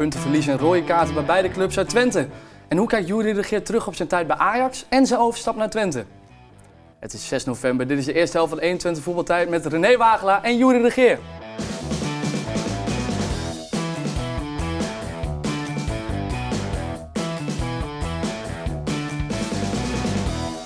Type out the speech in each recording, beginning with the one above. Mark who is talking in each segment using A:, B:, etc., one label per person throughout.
A: puntenverlies en rode kaarten bij beide clubs uit Twente. En hoe kijkt Jury de Geer terug op zijn tijd bij Ajax en zijn overstap naar Twente? Het is 6 november, dit is de eerste helft van 21 voetbaltijd met René Wagelaar en Jury de Geer.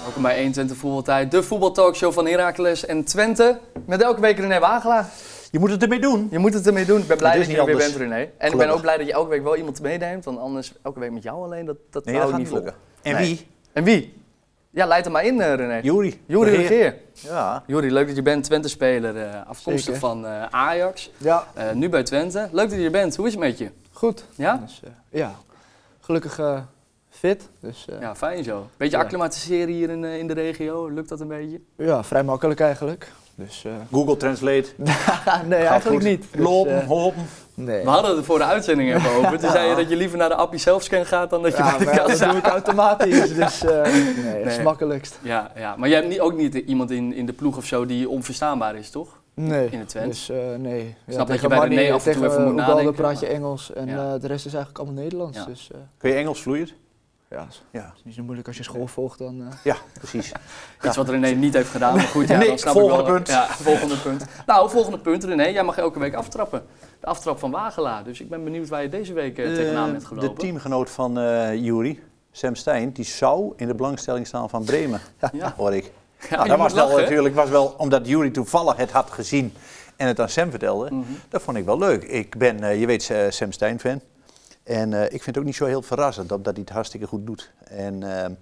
A: Welkom bij 21 voetbaltijd, de voetbaltalkshow van Heracles en Twente. Met elke week René Wagelaar.
B: Je moet het ermee doen.
A: Je moet het ermee doen. Ik ben blij dat je er
B: niet
A: weer bent,
B: anders.
A: René. En ik ben ook blij dat je elke week wel iemand meeneemt. Want anders elke week met jou alleen, dat, dat
B: Nee,
A: hou
B: dat
A: ik
B: gaat
A: niet vol.
B: lukken. En
A: Nee.
B: wie?
A: En wie? Ja, leid er maar in, eh, René.
B: Juri.
A: Jury de Geer.
B: Ja.
A: Jury, leuk dat je bent. Twente-speler, eh, afkomstig
C: Zeker.
A: van eh, Ajax.
C: Ja,
A: nu bij Twente. Leuk dat je er bent. Hoe is het met je?
C: goed.
A: Ja?
C: Dus, ja, gelukkig fit. Dus ja.
A: Ja, fijn zo. Beetje
C: Ja.
A: acclimatiseren hier in, in de regio. Lukt dat een beetje?
C: vrij makkelijk eigenlijk. Dus eh,
B: Google Translate.
C: nee,
B: Gaat
C: eigenlijk
B: goed.
C: niet. Dus,
B: Lopen,
C: eh,
B: hopen.
C: nee.
A: We hadden het voor de uitzending even over. Toen zei je dat je liever naar de appie zelfscan gaat dan dat je
C: Ja,
A: bij de
C: maar dat
A: kassa...
C: doe ik automatisch. Dus eh, nee, dat is
A: Nee.
C: het makkelijkst.
A: Ja, ja, maar jij hebt niet, ook niet iemand in, in de ploeg of zo die onverstaanbaar is, toch?
C: Nee.
A: In het Twente.
C: Dus eh, nee. Ja,
A: Snap dat je bij de nee af en toe even moet nadenken,
C: praat je Engels en
A: Ja.
C: eh, de rest is eigenlijk allemaal Nederlands.
A: Ja.
C: Dus eh,
B: Kun je Engels vloeiend?
C: Ja, is
B: Ja.
C: is niet zo moeilijk als je school volgt dan. eh,
B: Ja, precies.
A: Iets wat René niet heeft gedaan, maar goed, ja,
B: Nee,
A: dan snap
B: volgende
A: ik wel.
B: punt.
A: Ja, volgende punt. Nou, volgende punt, René. Jij mag elke week aftrappen. De aftrap van Wagelaar. Dus ik ben benieuwd waar je deze week eh, tegenaan bent
B: de
A: gelopen.
B: teamgenoot van eh Juri, Sam Stein, die zou in de belangstelling staan van Bremen.
A: Ja.
B: Hoor ik.
A: Ja,
B: nou, dat was wel natuurlijk was wel omdat Juri toevallig het had gezien en het aan Sam vertelde.
A: Mhm.
B: Dat vond ik wel leuk. Ik ben, eh, je weet, Sam Stein fan. En eh, ik vind het ook niet zo heel verrassend dat, dat hij het hartstikke goed doet. En ehm,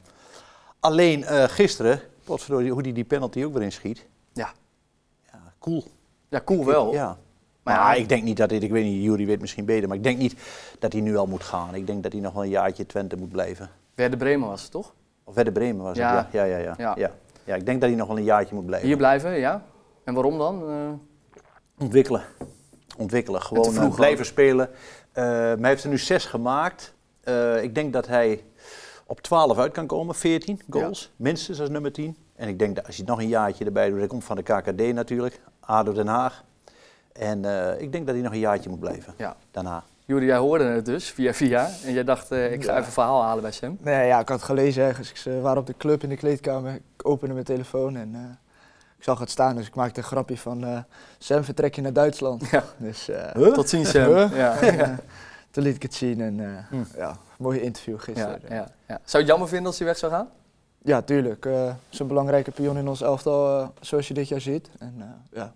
B: alleen eh, gisteren, potverdorie, hoe hij die penalty ook weer inschiet.
A: Ja.
B: Ja, cool.
A: Ja, cool wel.
B: Ja.
A: Maar ja,
B: ik denk niet dat dit, ik weet niet, Jury weet misschien beter, maar ik denk niet dat hij nu al moet gaan. Ik denk dat hij nog wel een jaartje Twente moet blijven.
A: Werder Bremen was het, toch?
B: Of Werder Bremen was
A: Ja.
B: het, ja. Ja, ja, ja.
A: Ja.
B: ja. ik denk dat hij nog wel een jaartje moet blijven.
A: Hier blijven, ja. En waarom dan? Eh,
B: Ontwikkelen. Ontwikkelen. Gewoon blijven spelen. Eh, maar hij heeft er nu zes gemaakt. Eh, ik denk dat hij op 12 uit kan komen, 14 goals. Minstens als nummer 10. En ik denk dat als je nog een jaartje erbij doet, hij komt van de KKD natuurlijk, ADO Den Haag. En eh, ik denk dat hij nog een jaartje moet blijven
A: ja.
B: daarna.
A: Jury, jij hoorde het dus via via. En jij dacht, eh, ik ga
C: Ja.
A: even een verhaal halen bij Sam.
C: Nee, ja, ik had het gelezen ergens. Ik waren op de club in de kleedkamer. Ik opende mijn telefoon en eh, ik zag het staan. Dus ik maakte een grapje van eh Sam vertrek je naar Duitsland.
A: Ja.
C: Dus eh,
B: Huh?
A: Tot ziens, Sam.
C: Huh?
A: Ja.
C: toen liet ik het zien en
A: Hm.
C: ja, mooi interview
A: Ja,
C: gisteren. Ja,
A: ja, ja. Zou je het jammer vinden als hij weg zou gaan?
C: tuurlijk. eh Zo'n belangrijke pion in ons elftal, zoals je dit jaar ziet. En, ja.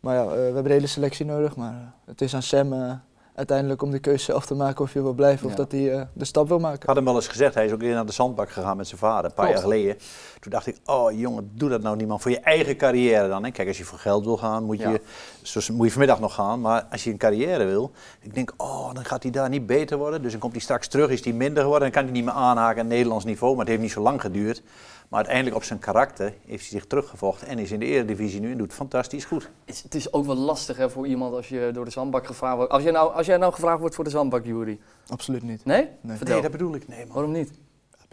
C: Maar ja, we hebben de hele selectie nodig. Maar het is aan Sam uiteindelijk om de keuze zelf te maken of hij wil blijven
A: Ja.
C: of dat hij eh, de stap wil
B: Ik
C: maken.
B: had hem wel eens gezegd, hij is ook weer naar de zandbak gegaan met zijn vader, een paar
A: Klopt.
B: jaar geleden. Toen dacht ik, oh jongen, doe dat nou niet man, voor je eigen carrière dan. Hè. Kijk, als je voor geld wil gaan, moet je, zoals, moet je vanmiddag nog gaan. Maar als je een carrière wil, ik denk, oh, dan gaat hij daar niet beter worden. Dus dan komt hij straks terug, is hij minder geworden. Dan kan hij niet meer aanhaken aan Nederlands niveau, maar het heeft niet zo lang geduurd. Maar uiteindelijk op zijn karakter heeft hij zich teruggevochten en is in de eredivisie nu en doet fantastisch goed.
A: Het is, het is ook wel lastig hè, voor iemand als je door de zandbak gevraagd wordt. Als jij nou, als jij nou gevraagd wordt voor de zandbak, Jury.
C: Absoluut niet.
A: Nee?
C: Nee.
B: Nee, dat bedoel ik. Nee man.
A: Waarom niet?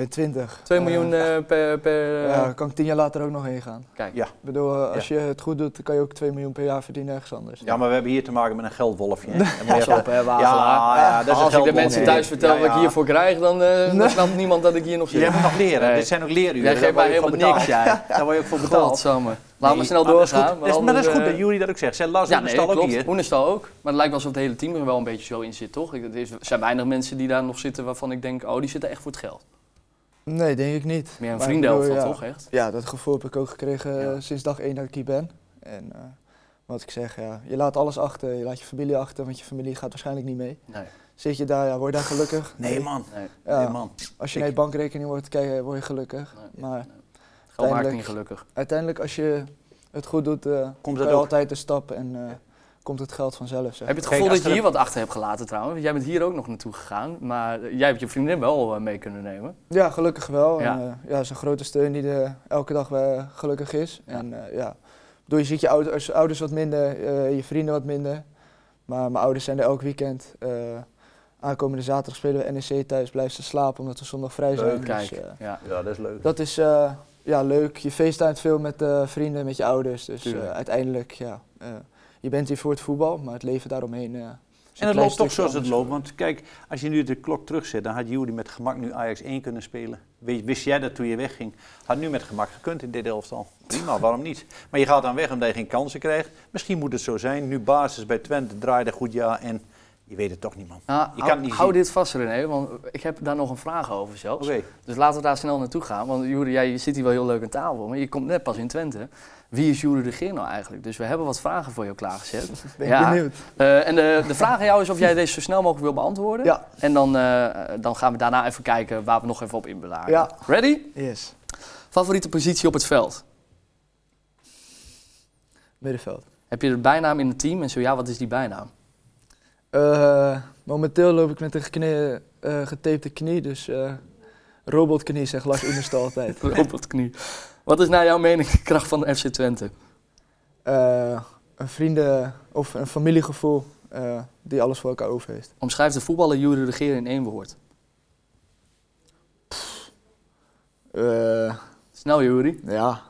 C: Ik ben 20.
A: 2
C: Eh,
A: miljoen eh, per... per
C: Ja, kan ik tien jaar later ook nog heen gaan.
A: Kijk.
B: Ja.
C: Ik bedoel, eh, als je het goed doet, dan kan je ook 2 miljoen per jaar verdienen ergens anders.
B: Ja, maar we hebben hier te maken met een geldwolfje. je
A: Pas op, hè,
B: Ja, ja, dat is
A: als ik de mensen thuis vertel
B: Ja,
A: wat ik hiervoor krijg, dan, eh, dan
C: Nee.
A: snapt niemand dat ik hier nog zit.
B: Jij moet nog leren.
A: Nee.
B: Dit zijn ook leeruren.
A: Jij
B: Daar
A: geeft
B: word
A: mij
B: je ook
A: helemaal
B: voor
A: niks,
B: betaald.
A: jij.
B: Daar word je ook voor betaald.
A: Godsamme. Laten we
B: Nee,
A: snel
B: maar dat is
A: doorgaan.
B: goed.
A: want
B: Dat is- Maar dat is goed dat Jury dat ook zegt. Zij las
A: Ja,
B: ook hier.
A: Oenestal ook. Maar het lijkt wel alsof het hele team er wel een beetje zo in zit, toch? Ik- is- er zijn weinig mensen die daar nog zitten waarvan ik denk, oh, die zitten echt voor het geld.
C: Nee, denk ik niet.
A: Meer een vriendenelftal,
C: ja.
A: toch echt?
C: Ja, dat gevoel heb ik ook gekregen eh,
A: Ja.
C: sinds dag één dat ik hier ben. En eh, wat ik zeg, ja, je laat alles achter. Je laat je familie achter, want je familie gaat waarschijnlijk niet mee.
A: Nee.
C: Zit je daar, ja, word je daar gelukkig?
B: Nee man.
A: nee.
C: Ja,
B: Nee man.
C: als je
B: Ik-
C: naar je bankrekening wordt kijken, word je gelukkig.
A: nee,
C: Maar
A: nee. Geld maakt
C: uiteindelijk-
A: niet gelukkig.
C: uiteindelijk, als je het goed doet, eh
B: Komt dat ook?
C: altijd een stap en eh, komt het geld vanzelf. Zeg.
A: Heb je het gevoel dat je
B: er
A: hier wat achter hebt gelaten trouwens? Want Jij bent hier ook nog naartoe gegaan, maar eh, jij hebt je vriendin wel eh, mee kunnen nemen.
C: Ja, gelukkig wel.
A: Ja.
C: En, eh, ja, is een grote steun die er elke dag eh, gelukkig is.
A: Ja.
C: En eh, ja, bedoel, je ziet je ouders, ouders wat minder, eh, je vrienden wat minder. Maar mijn ouders zijn er elk weekend. eh, aankomende zaterdag spelen we NEC thuis, blijven ze slapen omdat we zondag vrij zijn.
B: Leuk,
C: Dus,
A: Kijk,
C: eh,
A: ja.
B: Ja, dat is leuk.
C: dat is eh, ja, leuk. Je facetimet veel met eh, vrienden, met je ouders. Dus eh, uiteindelijk, ja, eh, je bent hier voor het voetbal, maar het leven daaromheen eh,
B: En het loopt toch zoals het loopt. Want kijk, als je nu de klok terugzet, dan had Jury met gemak nu Ajax 1 kunnen spelen. Wist, jij dat toen je wegging? Had nu met gemak gekund in dit elftal. Prima, waarom niet? Maar je gaat dan weg omdat je geen kansen krijgt. Misschien moet het zo zijn. Nu basis bij Twente draaide goed ja en je weet het toch niet, man.
A: Nou,
B: Je
A: hou,
B: kan het niet
A: hou
B: zien.
A: dit vast, René, want ik heb daar nog een vraag over zelfs.
B: Oké.
A: Dus laten we daar snel naartoe gaan. Want Jure, jij zit hier wel heel leuk aan tafel, maar je komt net pas in Twente. Wie is Jure de Geer nou eigenlijk? Dus we hebben wat vragen voor jou klaargezet.
C: Ben
A: Ja.
C: benieuwd.
A: Eh, en de, de vraag aan jou is of jij deze zo snel mogelijk wil beantwoorden.
C: Ja,
A: En dan, eh, dan gaan we daarna even kijken waar we nog even op inbelagen.
C: Ja.
A: Ready?
C: yes.
A: Favoriete positie op het veld?
C: Middenveld.
A: Heb je een bijnaam in het team? En zo ja, wat is die bijnaam?
C: Eh, momenteel loop ik met een geknie, eh, getapte knie, dus robotknie zegt Lars Oenerstal altijd.
A: Robotknie. Wat is naar jouw mening de kracht van de FC Twente?
C: Eh, een vrienden- of een familiegevoel eh, die alles voor elkaar over heeft.
A: Omschrijf de voetballer Jure de Geer in één woord.
C: Eh,
A: Snel, Jure.
C: ja,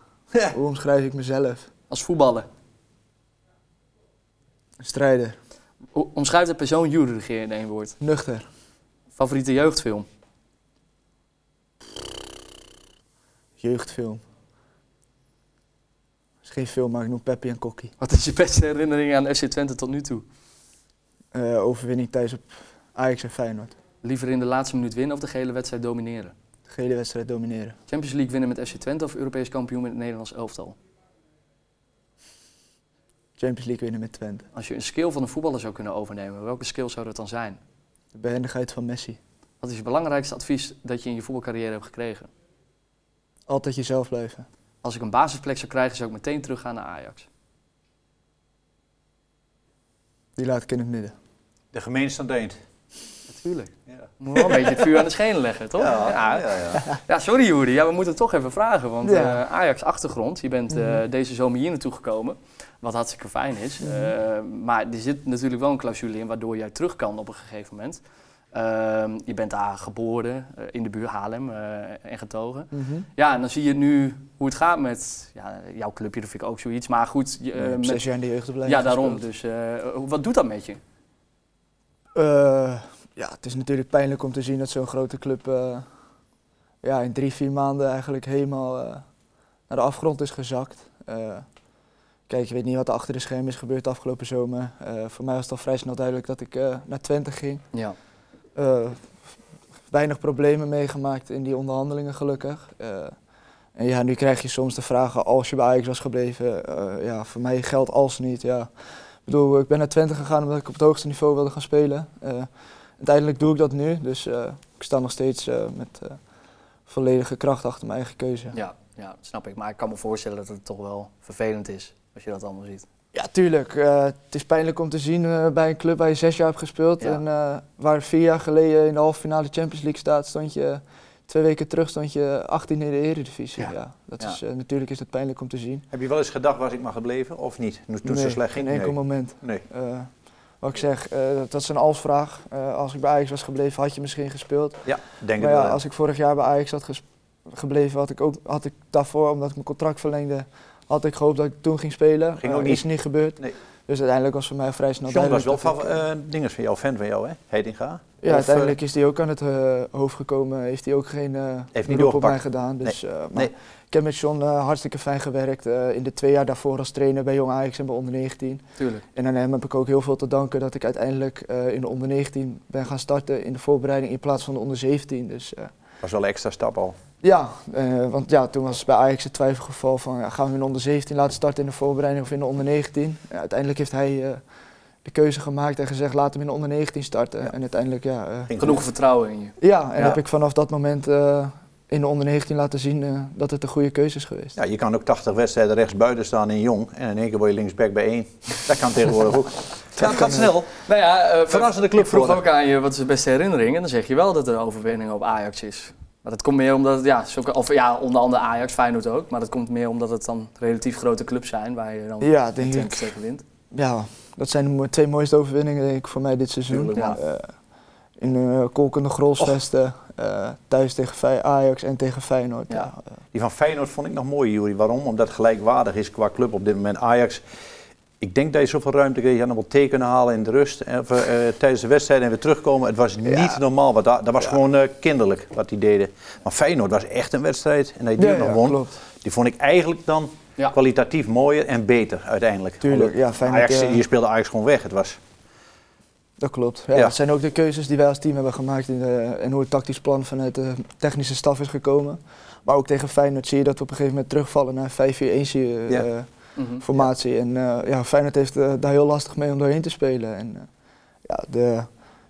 C: hoe omschrijf ik mezelf?
A: Als voetballer.
C: Een strijder,
A: O- Omschrijf de persoon Jure de Geer in één woord.
C: nuchter,
A: Favoriete jeugdfilm?
C: jeugdfilm. Geen film, maar ik noem Peppy en Kokkie.
A: Wat is je beste herinnering aan FC Twente tot nu toe?
C: Eh, overwinning thuis op Ajax en Feyenoord.
A: Liever in de laatste minuut winnen of de gele wedstrijd domineren?
C: De gele wedstrijd domineren.
A: Champions League winnen met FC Twente of Europees kampioen met het Nederlands elftal?
C: Champions League winnen met Twente.
A: Als je een skill van een voetballer zou kunnen overnemen, welke skill zou dat dan zijn?
C: De behendigheid van Messi.
A: Wat is je belangrijkste advies dat je in je voetbalcarrière hebt gekregen?
C: Altijd jezelf blijven.
A: Als ik een basisplek zou krijgen, zou ik meteen teruggaan naar Ajax.
C: Die laat ik in het midden.
B: De het eind.
A: Natuurlijk.
B: Ja.
A: Moet wel een beetje het vuur aan de schenen leggen, toch?
B: Ja,
A: ja.
B: ja, ja.
A: Ja, sorry Juri. Ja, we moeten het toch even vragen. Want
C: Ja.
A: eh, Ajax achtergrond, je bent eh,
C: Mhm.
A: deze zomer hier naartoe gekomen. Wat hartstikke fijn is.
C: Mhm.
A: Eh, maar er zit natuurlijk wel een clausule in waardoor jij terug kan op een gegeven moment. Ehm, je bent daar geboren, eh, in de buurt Haarlem eh, en getogen. Ja, en dan zie je nu hoe het gaat met ja, jouw clubje, dat vind ik ook zoiets. Maar goed, je, eh, met-
C: zes jaar in de jeugdopleiding
A: ja, daarom.
C: gespeeld.
A: Dus wat doet dat met je?
C: Ja, het is natuurlijk pijnlijk om te zien dat zo'n grote club ja, in drie, vier maanden eigenlijk helemaal naar de afgrond is gezakt. Kijk, je weet niet wat er achter de schermen is gebeurd de afgelopen zomer. Voor mij was het al vrij snel duidelijk dat ik naar Twente ging.
A: Ja.
C: Eh, weinig problemen meegemaakt in die onderhandelingen gelukkig. Eh, en ja, nu krijg je soms de vragen als je bij Ajax was gebleven. Eh, ja, voor mij geldt als niet. Ja. Ik bedoel, ik ben naar Twente gegaan omdat ik op het hoogste niveau wilde gaan spelen. Uiteindelijk doe ik dat nu, dus ik sta nog steeds met volledige kracht achter mijn eigen keuze.
A: Ja, ja, snap ik. Maar ik kan me voorstellen dat het toch wel vervelend is als je dat allemaal ziet.
C: Ja, tuurlijk. Eh, het is pijnlijk om te zien eh, bij een club waar je zes jaar hebt gespeeld.
A: Ja.
C: En eh, waar vier jaar geleden in de halve finale Champions League staat, stond je twee weken terug stond je 18 in de Eredivisie.
A: Ja.
C: Ja. dat
A: Ja.
C: Is, eh, natuurlijk is het pijnlijk om te zien.
B: Heb je wel eens gedacht, was ik maar gebleven of niet? Toen het zo slecht ging?
C: geen enkel
B: Nee.
C: moment.
B: Nee.
C: Eh, wat ik zeg, eh, dat is een alsvraag. Eh als ik bij Ajax was gebleven, had je misschien gespeeld.
B: Ja, denk
C: maar ja,
B: wel.
C: als ik vorig jaar bij Ajax had gebleven, had ik ook had ik daarvoor, omdat ik mijn contract verlengde, had ik gehoopt dat ik toen ging spelen.
B: Ging
C: Eh,
B: ook
C: is niet gebeurd.
B: Nee.
C: Dus uiteindelijk was voor mij vrij snel
B: John was wel van, eh dinges van jou, fan van jou, hè? Heitinga.
C: Ja,
B: Of,
C: uiteindelijk is hij ook aan het eh, hoofd gekomen. Heeft hij ook geen eh
B: niet
C: beroep op mij gedaan. Dus, eh, maar
B: Nee.
C: Ik heb met John eh, hartstikke fijn gewerkt. eh, in de twee jaar daarvoor als trainer bij Jong Ajax en bij onder 19.
A: Tuurlijk.
C: En aan hem heb ik ook heel veel te danken dat ik uiteindelijk eh, in de onder 19 ben gaan starten in de voorbereiding in plaats van de onder 17. Dus eh,
B: was wel een extra stap al.
C: Ja, eh, want ja, toen was bij Ajax het twijfelgeval van ja, gaan we in de onder 17 laten starten in de voorbereiding of in de onder 19. Ja, uiteindelijk heeft hij eh, de keuze gemaakt en gezegd laat hem in de onder 19 starten.
B: Ja.
C: En uiteindelijk ja, eh,
A: Genoeg vertrouwen in je.
C: ja, en
A: Ja.
C: heb ik vanaf dat moment eh, in de onder 19 laten zien eh, dat het een goede keuze is geweest.
B: Ja, je kan ook 80 wedstrijden rechts buiten staan in jong en in één keer word je linksback bij één. Dat kan tegenwoordig ook. Ja, het gaat snel.
A: Nou ja, eh,
B: Verrassende club
A: Ik vroeg ook aan je wat is de beste herinnering en dan zeg je wel dat er een overwinning op Ajax is. Maar dat komt meer omdat het, ja, zulke, of ja, onder andere Ajax, Feyenoord ook, maar dat komt meer omdat het dan relatief grote clubs zijn waar je dan
C: Ja, denk ik.
A: wint.
C: Ja, dat zijn de twee mooiste overwinningen denk ik voor mij dit seizoen.
A: Ja.
C: Eh, in de kolkende grolsvesten, eh, thuis tegen Fey- Ajax en tegen Feyenoord.
A: Ja.
C: Ja. eh,
B: Die van Feyenoord vond ik nog mooi, Juri. Waarom? Omdat het gelijkwaardig is qua club op dit moment. Ajax Ik denk dat je zoveel ruimte kreeg. Je had nog wel thee kunnen halen in de rust. En, of, eh, tijdens de wedstrijd en weer terugkomen. Het was
C: Ja.
B: niet normaal. Wat dat, dat was
C: Ja.
B: gewoon eh, kinderlijk wat die deden. Maar Feyenoord was echt een wedstrijd. En dat je die
C: Ja,
B: nog won.
C: klopt.
B: Die vond ik eigenlijk dan kwalitatief mooier en beter uiteindelijk.
C: Tuurlijk, ja, Feyenoord,
B: Ajax,
C: eh,
B: je speelde Ajax gewoon weg. Het was,
C: Dat klopt. Ja. Het zijn ook de keuzes die wij als team hebben gemaakt in de, en hoe het tactisch plan vanuit de technische staf is gekomen. Maar ook tegen Feyenoord zie je dat we op een gegeven moment terugvallen naar 5-4-1 zie je.
A: Mhm.
C: formatie. En eh, ja, Feyenoord heeft eh, daar heel lastig mee om doorheen te spelen. En eh, ja, de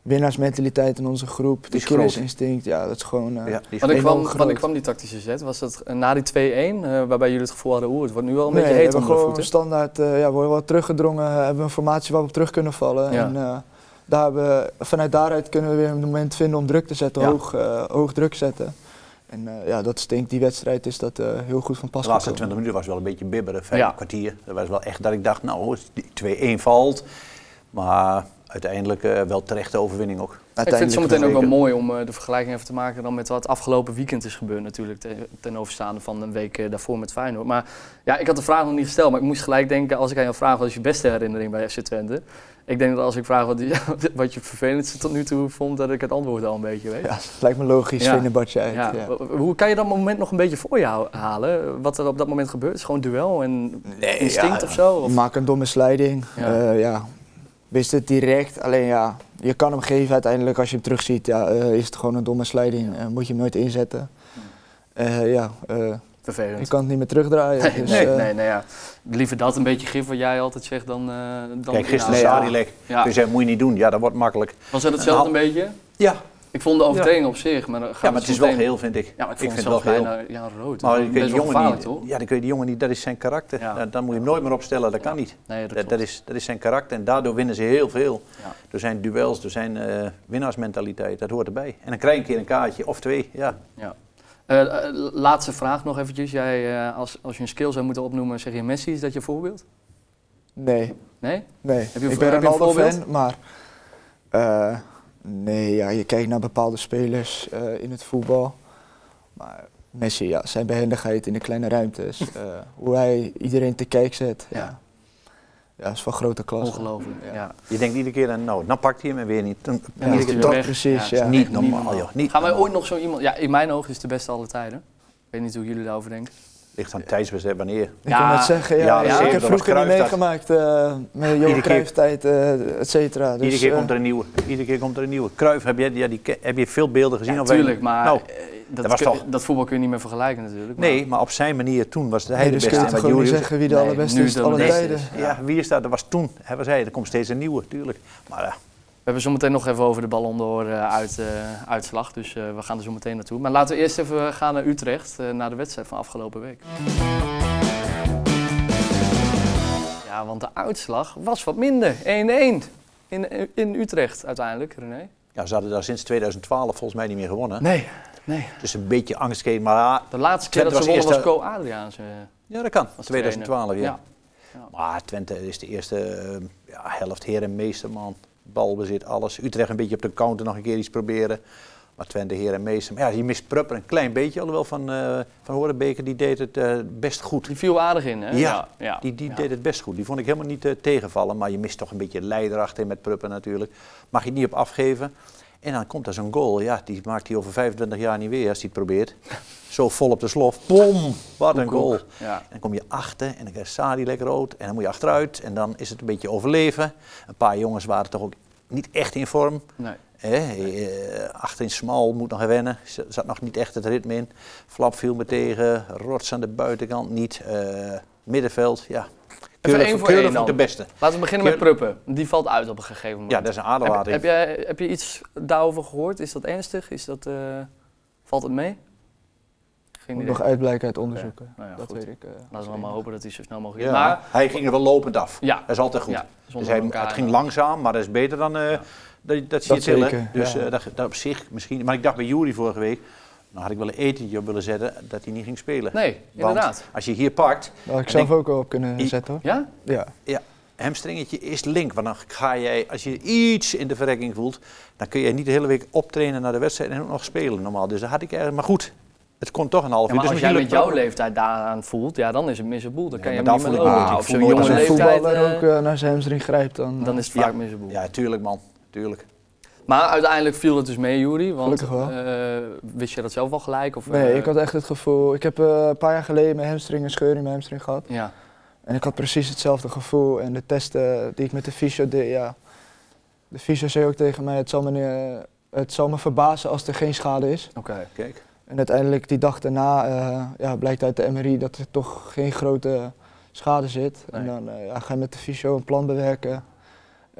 C: winnaarsmentaliteit in onze groep,
B: Die
C: de killersinstinct, ja, dat is gewoon... eh,
B: ja,
A: Wanneer kwam, wanneer kwam die tactische zet? Was dat na die 2-1, eh, waarbij jullie het gevoel hadden, oeh, het wordt nu wel een
C: nee,
A: beetje
C: we
A: heet
C: hebben
A: onder de voeten?
C: standaard, eh, ja, we worden wel teruggedrongen, hebben we een formatie waar we op terug kunnen vallen.
A: Ja.
C: En, eh, daar hebben, we- vanuit daaruit kunnen we weer een moment vinden om druk te zetten,
A: Ja.
C: hoog, eh, hoog druk zetten. En eh, ja, dat stinkt, die wedstrijd is dat eh, heel goed van pas
B: De laatste
C: gekomen.
B: 20 minuten was wel een beetje bibberen, vijf
A: Ja.
B: kwartier. Dat was wel echt dat ik dacht, nou, als die 2-1 valt. Maar uiteindelijk eh, wel terechte overwinning ook.
A: Ik vind het zo meteen ook wel mooi om eh, de vergelijking even te maken dan met wat afgelopen weekend is gebeurd natuurlijk. Ten, ten overstaande van een week eh, daarvoor met Feyenoord. Maar ja, ik had de vraag nog niet gesteld, maar ik moest gelijk denken als ik aan jou vraag wat is je beste herinnering bij FC Twente. Ik denk dat als ik vraag wat, die- wat je het vervelendste tot nu toe vond, dat ik het antwoord al een beetje weet.
C: Ja, lijkt me logisch,
A: Ja.
C: Fenerbahce uit.
A: Ja, Hoe kan je dat moment nog een beetje voor je hou- halen? Wat er op dat moment gebeurt? Is gewoon duel en
B: Nee,
A: instinct
B: ja,
A: of zo? Of?
C: Maak een domme sliding.
A: Ja.
C: Ja. Wist het direct, alleen ja, je kan hem geven uiteindelijk als je hem terugziet. Ja, eh, is het gewoon een domme sliding, eh, moet je hem nooit inzetten. Eh, ja, eh,
A: Vervelend.
C: je kan het niet meer terugdraaien.
A: Nee,
C: dus,
A: nee,
C: eh,
A: nee, nee, ja. Liever dat een beetje gif wat jij altijd zegt dan, eh dan
B: Kijk, gisteren
C: Nee, ja.
B: Sadilek.
A: Ja.
B: Dus hij moet je niet doen. Ja, dat wordt makkelijk.
A: Was het hetzelfde een beetje?
B: Ja,
A: Ik vond de overtreding op zich, maar dan gaat
B: ja maar het is wel geheel, vind ik.
A: Ja, maar ik vond
B: vind
A: het
B: wel geheel.
A: bijna ja, rood.
B: Maar
A: Dat
B: je
A: is
B: kunt
A: best
B: die jongen niet,
A: toch?
B: ja, dan kun je die jongen niet, dat is zijn karakter.
A: Ja.
B: Dat, dan moet je hem nooit meer opstellen, dat kan niet.
A: Nee, dat,
B: Dat, is, dat is zijn karakter en daardoor winnen ze heel veel.
A: Ja.
B: Door zijn duels, door zijn eh, winnaarsmentaliteit, dat hoort erbij. En dan krijg je een keer een kaartje, of twee, ja.
A: Ja. Eh, eh, laatste vraag nog eventjes. Jij, eh, als, als je een skill zou moeten opnoemen, zeg je Messi, is dat je voorbeeld?
C: nee,
A: Nee?
C: nee.
A: je een-
C: ik ben
A: heb je een
C: Ronaldo
A: voorbeeld?
C: fan, maar eh, nee, ja, je kijkt naar bepaalde spelers eh, in het voetbal. Maar Messi, ja, zijn behendigheid in de kleine ruimtes, eh, hoe hij iedereen te kijk zet,
A: Ja.
C: ja, ja, is van grote klasse.
A: Ongelooflijk. Ja.
C: Ja.
B: Je denkt iedere keer, aan, nou, dan pakt hij hem en weer niet. Dan,
C: Ja,
B: iedere keer
A: weg.
C: precies, ja.
A: echt
B: Niet normaal, joh. Niet
A: Gaan wij ooit nog zo iemand... Ja, in mijn ogen is het de beste aller tijden. Ik weet niet hoe jullie daarover denken.
B: Ligt aan tijdsbestek wanneer.
C: Ik kan het zeggen, ja.
B: ja,
C: ik heb vroeger niet
B: Cruijff
C: meegemaakt eh met Johan
B: keer.
C: Cruijff tijd, eh et cetera. Dus,
B: Iedere keer
C: eh,
B: komt er een nieuwe. Iedere keer komt er een nieuwe. Kruif, heb je, ja, die, heb je veel beelden gezien?
A: Ja, tuurlijk, maar
B: Nou,
A: dat,
B: dat was
A: kun-
B: toch-
A: dat voetbal kun je niet meer vergelijken natuurlijk. maar-
B: nee, maar op zijn manier toen was hij
C: nee,
B: de
C: dus
B: beste.
C: kun je niet zeggen wie de
A: Nee,
C: allerbeste
A: nu
C: is
A: de
C: alle
A: beste
C: tijden.
B: Ja, wie is dat? Dat was toen. Hè, was hij, er komt steeds een nieuwe, tuurlijk. Maar ja,
A: We hebben zometeen nog even over de Ballon d'Or eh, uit, eh, uitslag, dus eh, we gaan er zo meteen naartoe. Maar laten we eerst even gaan naar Utrecht, naar de wedstrijd van afgelopen week. Ja, want de uitslag was wat minder. 1-1 in, in Utrecht uiteindelijk, René.
B: ja, ze hadden daar sinds 2012 volgens mij niet meer gewonnen.
A: Nee, nee.
B: Dus een beetje angst maar ja,
A: De laatste keer dat ze wonnen was Co Adriaans.
B: ja, dat kan.
A: Als
B: 2012, ja.
A: trainer.
B: Maar Twente is de eerste ja, helft heer en meester, man. Balbezit, alles. Utrecht een beetje op de counter nog een keer iets proberen. Maar Twente heer en meester. Maar ja, je mist Prupper een klein beetje, alhoewel van, eh van Horenbeke, die deed het eh, best goed.
A: Die viel aardig in, hè?
B: Ja,
A: ja.
B: Die, die
A: ja.
B: deed het best goed. Die vond ik helemaal niet eh, tegenvallen. Maar je mist toch een beetje leider achterin met Pruppen natuurlijk. Mag je niet op afgeven. En dan komt er zo'n goal. Ja, die maakt hij over 25 jaar niet weer als hij het probeert. Zo vol op de slof. Bom! Wat een goal.
A: Ja.
B: En dan kom je achter en dan krijgt Sadi lekker rood. En dan moet je achteruit. En dan is het een beetje overleven. Een paar jongens waren toch ook niet echt in vorm.
A: Nee.
B: Hè, eh, achterin Smal moet nog wennen. Er zat nog niet echt het ritme in. Flap viel me tegen. Rots aan de buitenkant niet. Eh, middenveld, ja. Keurig,
A: één voor
B: keurig
A: één dan.
B: de beste.
A: Laten we beginnen met Pruppen. Die valt uit op een gegeven moment.
B: Ja, dat is een
A: heb,
B: aderlating.
A: heb, jij, heb je iets daarover gehoord? Is dat ernstig? Is dat, eh, valt het mee? Geen
C: Moet
A: idee.
C: nog uitblijken uit onderzoeken.
A: Nou ja,
C: dat
A: goed.
C: weet ik. eh,
A: Laten we maar hopen dat hij zo snel mogelijk
B: Ja,
A: is. Maar
B: hij ging er wel lopend af.
A: ja,
B: Dat is altijd goed.
A: ja,
B: dus
A: zonder
B: hij,
A: elkaar
B: het ging langzaam, maar dat is beter dan eh,
A: Ja.
B: dat, dat zie je tillen. Dus
C: ja.
B: eh, dat, dat op zich misschien. Maar ik dacht bij Jury vorige week, nou had ik wel een etentje op willen zetten dat hij niet ging spelen.
A: Nee,
B: Want
A: inderdaad.
B: als je hier pakt,
C: Daar had ik zelf
B: denk-
C: ook al op kunnen zetten hoor.
A: Ja?
C: Ja.
B: hamstringetje is link. Want dan ga jij, als je iets in de verrekking voelt, dan kun je niet de hele week optrainen naar de wedstrijd en ook nog spelen normaal. Dus dat had ik eigenlijk, maar goed. Het kon toch een half
A: Ja,
B: uur.
A: maar
B: dus
A: als jij met jouw leeftijd daaraan voelt, ja, dan is het miserable. Dan
B: Ja,
A: kan je hem
B: daar
A: niet meer lopen. Of zo'n jonge
B: als een
C: Als een
A: leeftijd.
C: voetballer
A: eh,
C: ook eh, naar zijn hamstring grijpt, dan...
A: dan
C: eh,
A: is het
B: Ja.
A: vaak miserable.
B: het- Ja, tuurlijk man. Tuurlijk.
A: Maar uiteindelijk viel het dus mee, Juri. Want
C: Gelukkig wel.
A: eh, wist je dat zelf wel gelijk? Of,
C: Nee,
A: eh,
C: ik had echt het gevoel... Ik heb eh, een paar jaar geleden mijn hamstring, een scheur in mijn hamstring gehad.
A: Ja,
C: En ik had precies hetzelfde gevoel. En de testen die ik met de fysio deed, ja... De fysio zei ook tegen mij, het zal me, het zal me verbazen als er geen schade is.
A: oké.
B: Kijk.
C: En uiteindelijk die dag daarna eh, ja, blijkt uit de MRI dat er toch geen grote schade zit. En dan eh, ja, ga je met de fysio een plan bewerken.